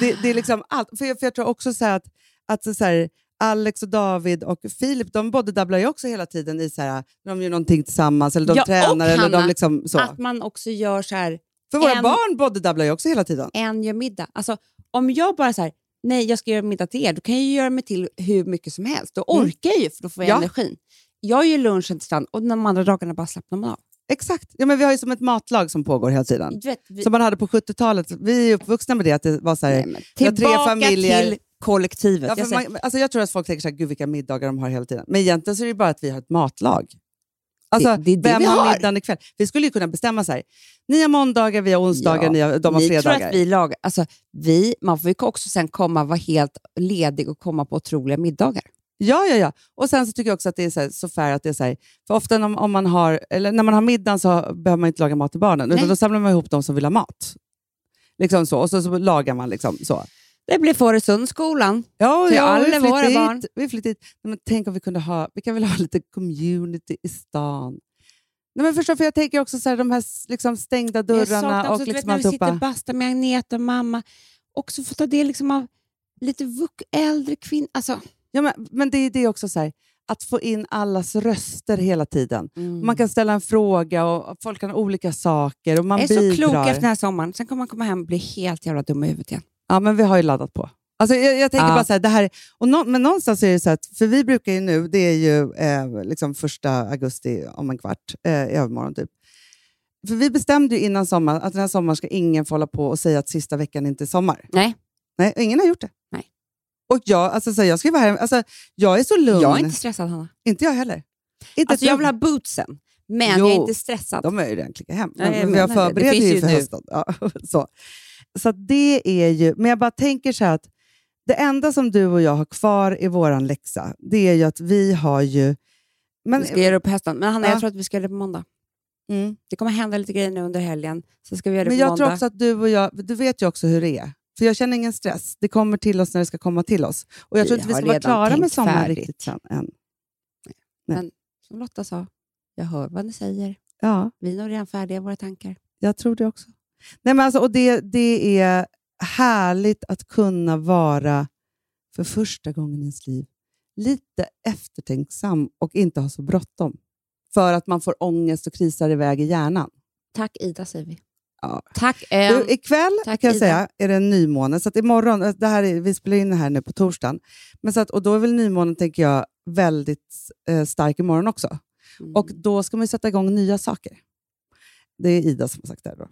det, det är liksom allt. För jag, för jag tror också så att, att så här, Alex och David och Filip, de bodydubblar ju också hela tiden i så här, de gör någonting tillsammans, eller de Ja, tränar. Eller de Hanna, liksom, så. Att man också gör så här, För våra en- barn bodydubblar ju också hela tiden. en gör middag. Alltså, om jag bara så här, nej jag ska göra middag till er, då kan jag ju göra mig till hur mycket som helst. Då Mm. orkar jag ju, för då får jag Ja. energin. Jag gör lunchen till stan och de andra dagarna bara slappnar man av. Exakt. Ja, men vi har ju som ett matlag som pågår hela tiden. Vet, vi, Som man hade på 70-talet. Vi är uppvuxna med det, att det var så här, nej, har tre tillbaka familjer. till kollektivet. Ja, jag man, alltså jag tror att folk tänker så här, gud vilka middagar de har hela tiden. Men egentligen så är det bara att vi har ett matlag. Alltså, Det- det det vem vi har har. middagen ikväll? Vi skulle ju kunna bestämma så här, ni har måndagar, vi har onsdagar, Ja, ni har, de har ni tror fredagar. att vi lagar... Alltså, vi, man får ju också sen komma vara helt ledig och komma på otroliga middagar. Ja, ja, ja. Och sen så tycker jag också att det är så, här, så fair att det är så här, för ofta när, om man har, eller när man har middagen så behöver man inte laga mat till barnen, utan Nej. då samlar man ihop de som vill ha mat. Liksom så, och så, så lagar man liksom så. Det blir Fårösundsskolan. Ja, Till ja, alla våra hit, barn. Vi flyttar men tänk om vi kunde ha, vi kan väl ha lite community i stan. Nej, men förstå, för jag tänker också så här, de här liksom stängda Jag dörrarna också, och du vet, liksom när vi sitter och bastar med Agneta och mamma. Också få ta del liksom av lite äldre kvinnor. Alltså, Ja, men, men det är det också så här, att få in allas röster hela tiden. mm. Man kan ställa en fråga och folk kan olika saker och man jag är så bidrar. klok efter den här sommaren. Sen kommer man komma hem och bli helt jävla dum i huvudet igen. Ja, men vi har ju laddat på. Alltså, jag, jag tänker Ja. bara så här, det här, och nå, men någonstans är det så att, för vi brukar ju nu, det är ju eh, liksom första augusti om en kvart, eh, i övermorgon typ. För vi bestämde ju innan sommaren att den här sommaren ska ingen få hålla på och säga att sista veckan inte är sommar. Nej. Nej, ingen har gjort det. Nej. Och jag, alltså, så här, jag, ska vara här, alltså, jag är så lugn. Jag är inte stressad, Hanna. Inte jag heller. Inte Alltså, jag vill ha bootsen, men Jo. jag är inte stressad. De har ju redan klickat hem. Men, men jag förbereder ju ju för hösten. Ja, så så det är ju, men jag bara tänker så här att det enda som du och jag har kvar i våran läxa, det är ju att vi har ju... Men, vi ska göra på hösten. Men Hanna, Ja. jag tror att vi ska göra det på måndag. mm, Det kommer hända lite grejer nu under helgen. Så ska vi göra det men på jag måndag. tror också att du och jag, du vet ju också hur det är. För jag känner ingen stress. Det kommer till oss när det ska komma till oss. Och jag Vi tror inte vi ska vara klara med sommaren färdigt. riktigt sen än. Som Lotta sa, jag hör vad ni säger. Ja, Vi är nog redan färdiga i våra tankar. jag tror det också. Nej, men alltså, och det, det är härligt att kunna vara för första gången i ens liv lite eftertänksam och inte ha så bråttom. För att man får ångest och krisar iväg i hjärnan. Tack Ida, säger vi. Ja. Tack. Eh, Du, ikväll tack, kan jag Ida. säga är det en nymåne, så att imorgon, det här är, vi spelar in det här nu på torsdagen, men så att, och då är väl nymånen, tänker jag, väldigt eh, stark imorgon också. Mm. Och då ska man sätta igång nya saker. Det är Ida som har sagt det då.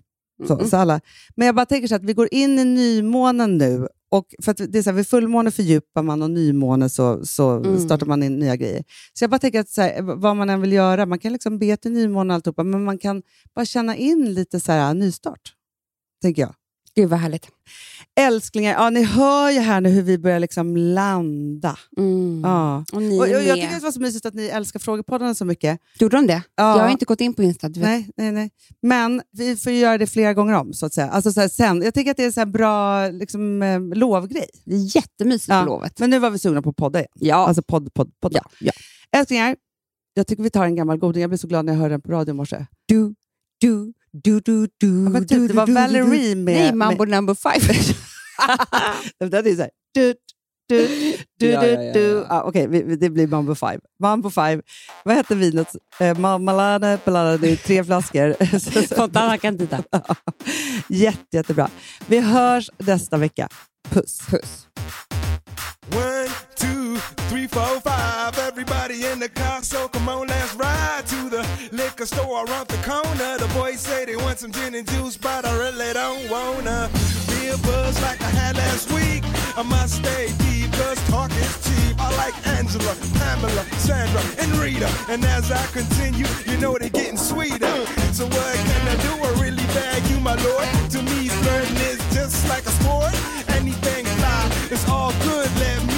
Så, Mm. så alla. Men jag bara tänker så att vi går in i nymånen nu. Och för det är så här, vid fullmåne fördjupar man och nymåne så, så Mm. startar man in nya grejer. Så jag bara tänker att så här, vad man än vill göra, man kan liksom be till nymåne och alltihopa, men man kan bara känna in lite så här, nystart. Tänker jag. Gud vad härligt. Älsklingar, ja, ni hör ju här nu hur vi börjar liksom landa. Mm. Ja. Och ni Och, är jag, tycker det var så mysigt att ni älskar frågepodden så mycket. Gjorde de det? Ja. Jag har inte gått in på Insta. Nej, nej, nej. Men vi får ju göra det flera gånger om. så att säga. Alltså, så här, sen, jag tycker att det är en bra liksom, eh, lovgrej. Det är jättemysigt Ja. på lovet. Men nu var vi sugna på podda igen. Ja. Alltså podd, podd, podd. ja, ja. Älsklingar, jag tycker vi tar en gammal goding. Jag blev så glad när jag hörde den på radio i morse. Du, du, du, du, du, Ja, typ, du, det var du, du, Valerie du. med- Nej, Mambo number five. Det är så här... Du, du, du, Ja, du, ja, ja, du. ja. Ah, Okej, vi- det blir Mambo 5. Mambo 5. Vad hette vinet? Eh, Marmalade, det är tre flaskor. Fontana Candida. Jätte, jättebra. Vi hörs nästa vecka. Puss. Puss. One, two, three, four, five. Everybody in the car, so come on, let's ride to the liquor store around the corner. The boys say they want some gin and juice, but I really don't wanna be a buzz like I had last week. I must stay deep, cause talk is cheap. I like Angela, Pamela, Sandra, and Rita. And as I continue, you know they're getting sweeter. So what can I do? I really bag you, my lord. To me, flirting is just like a sport. Anything fly, it's all good. Let me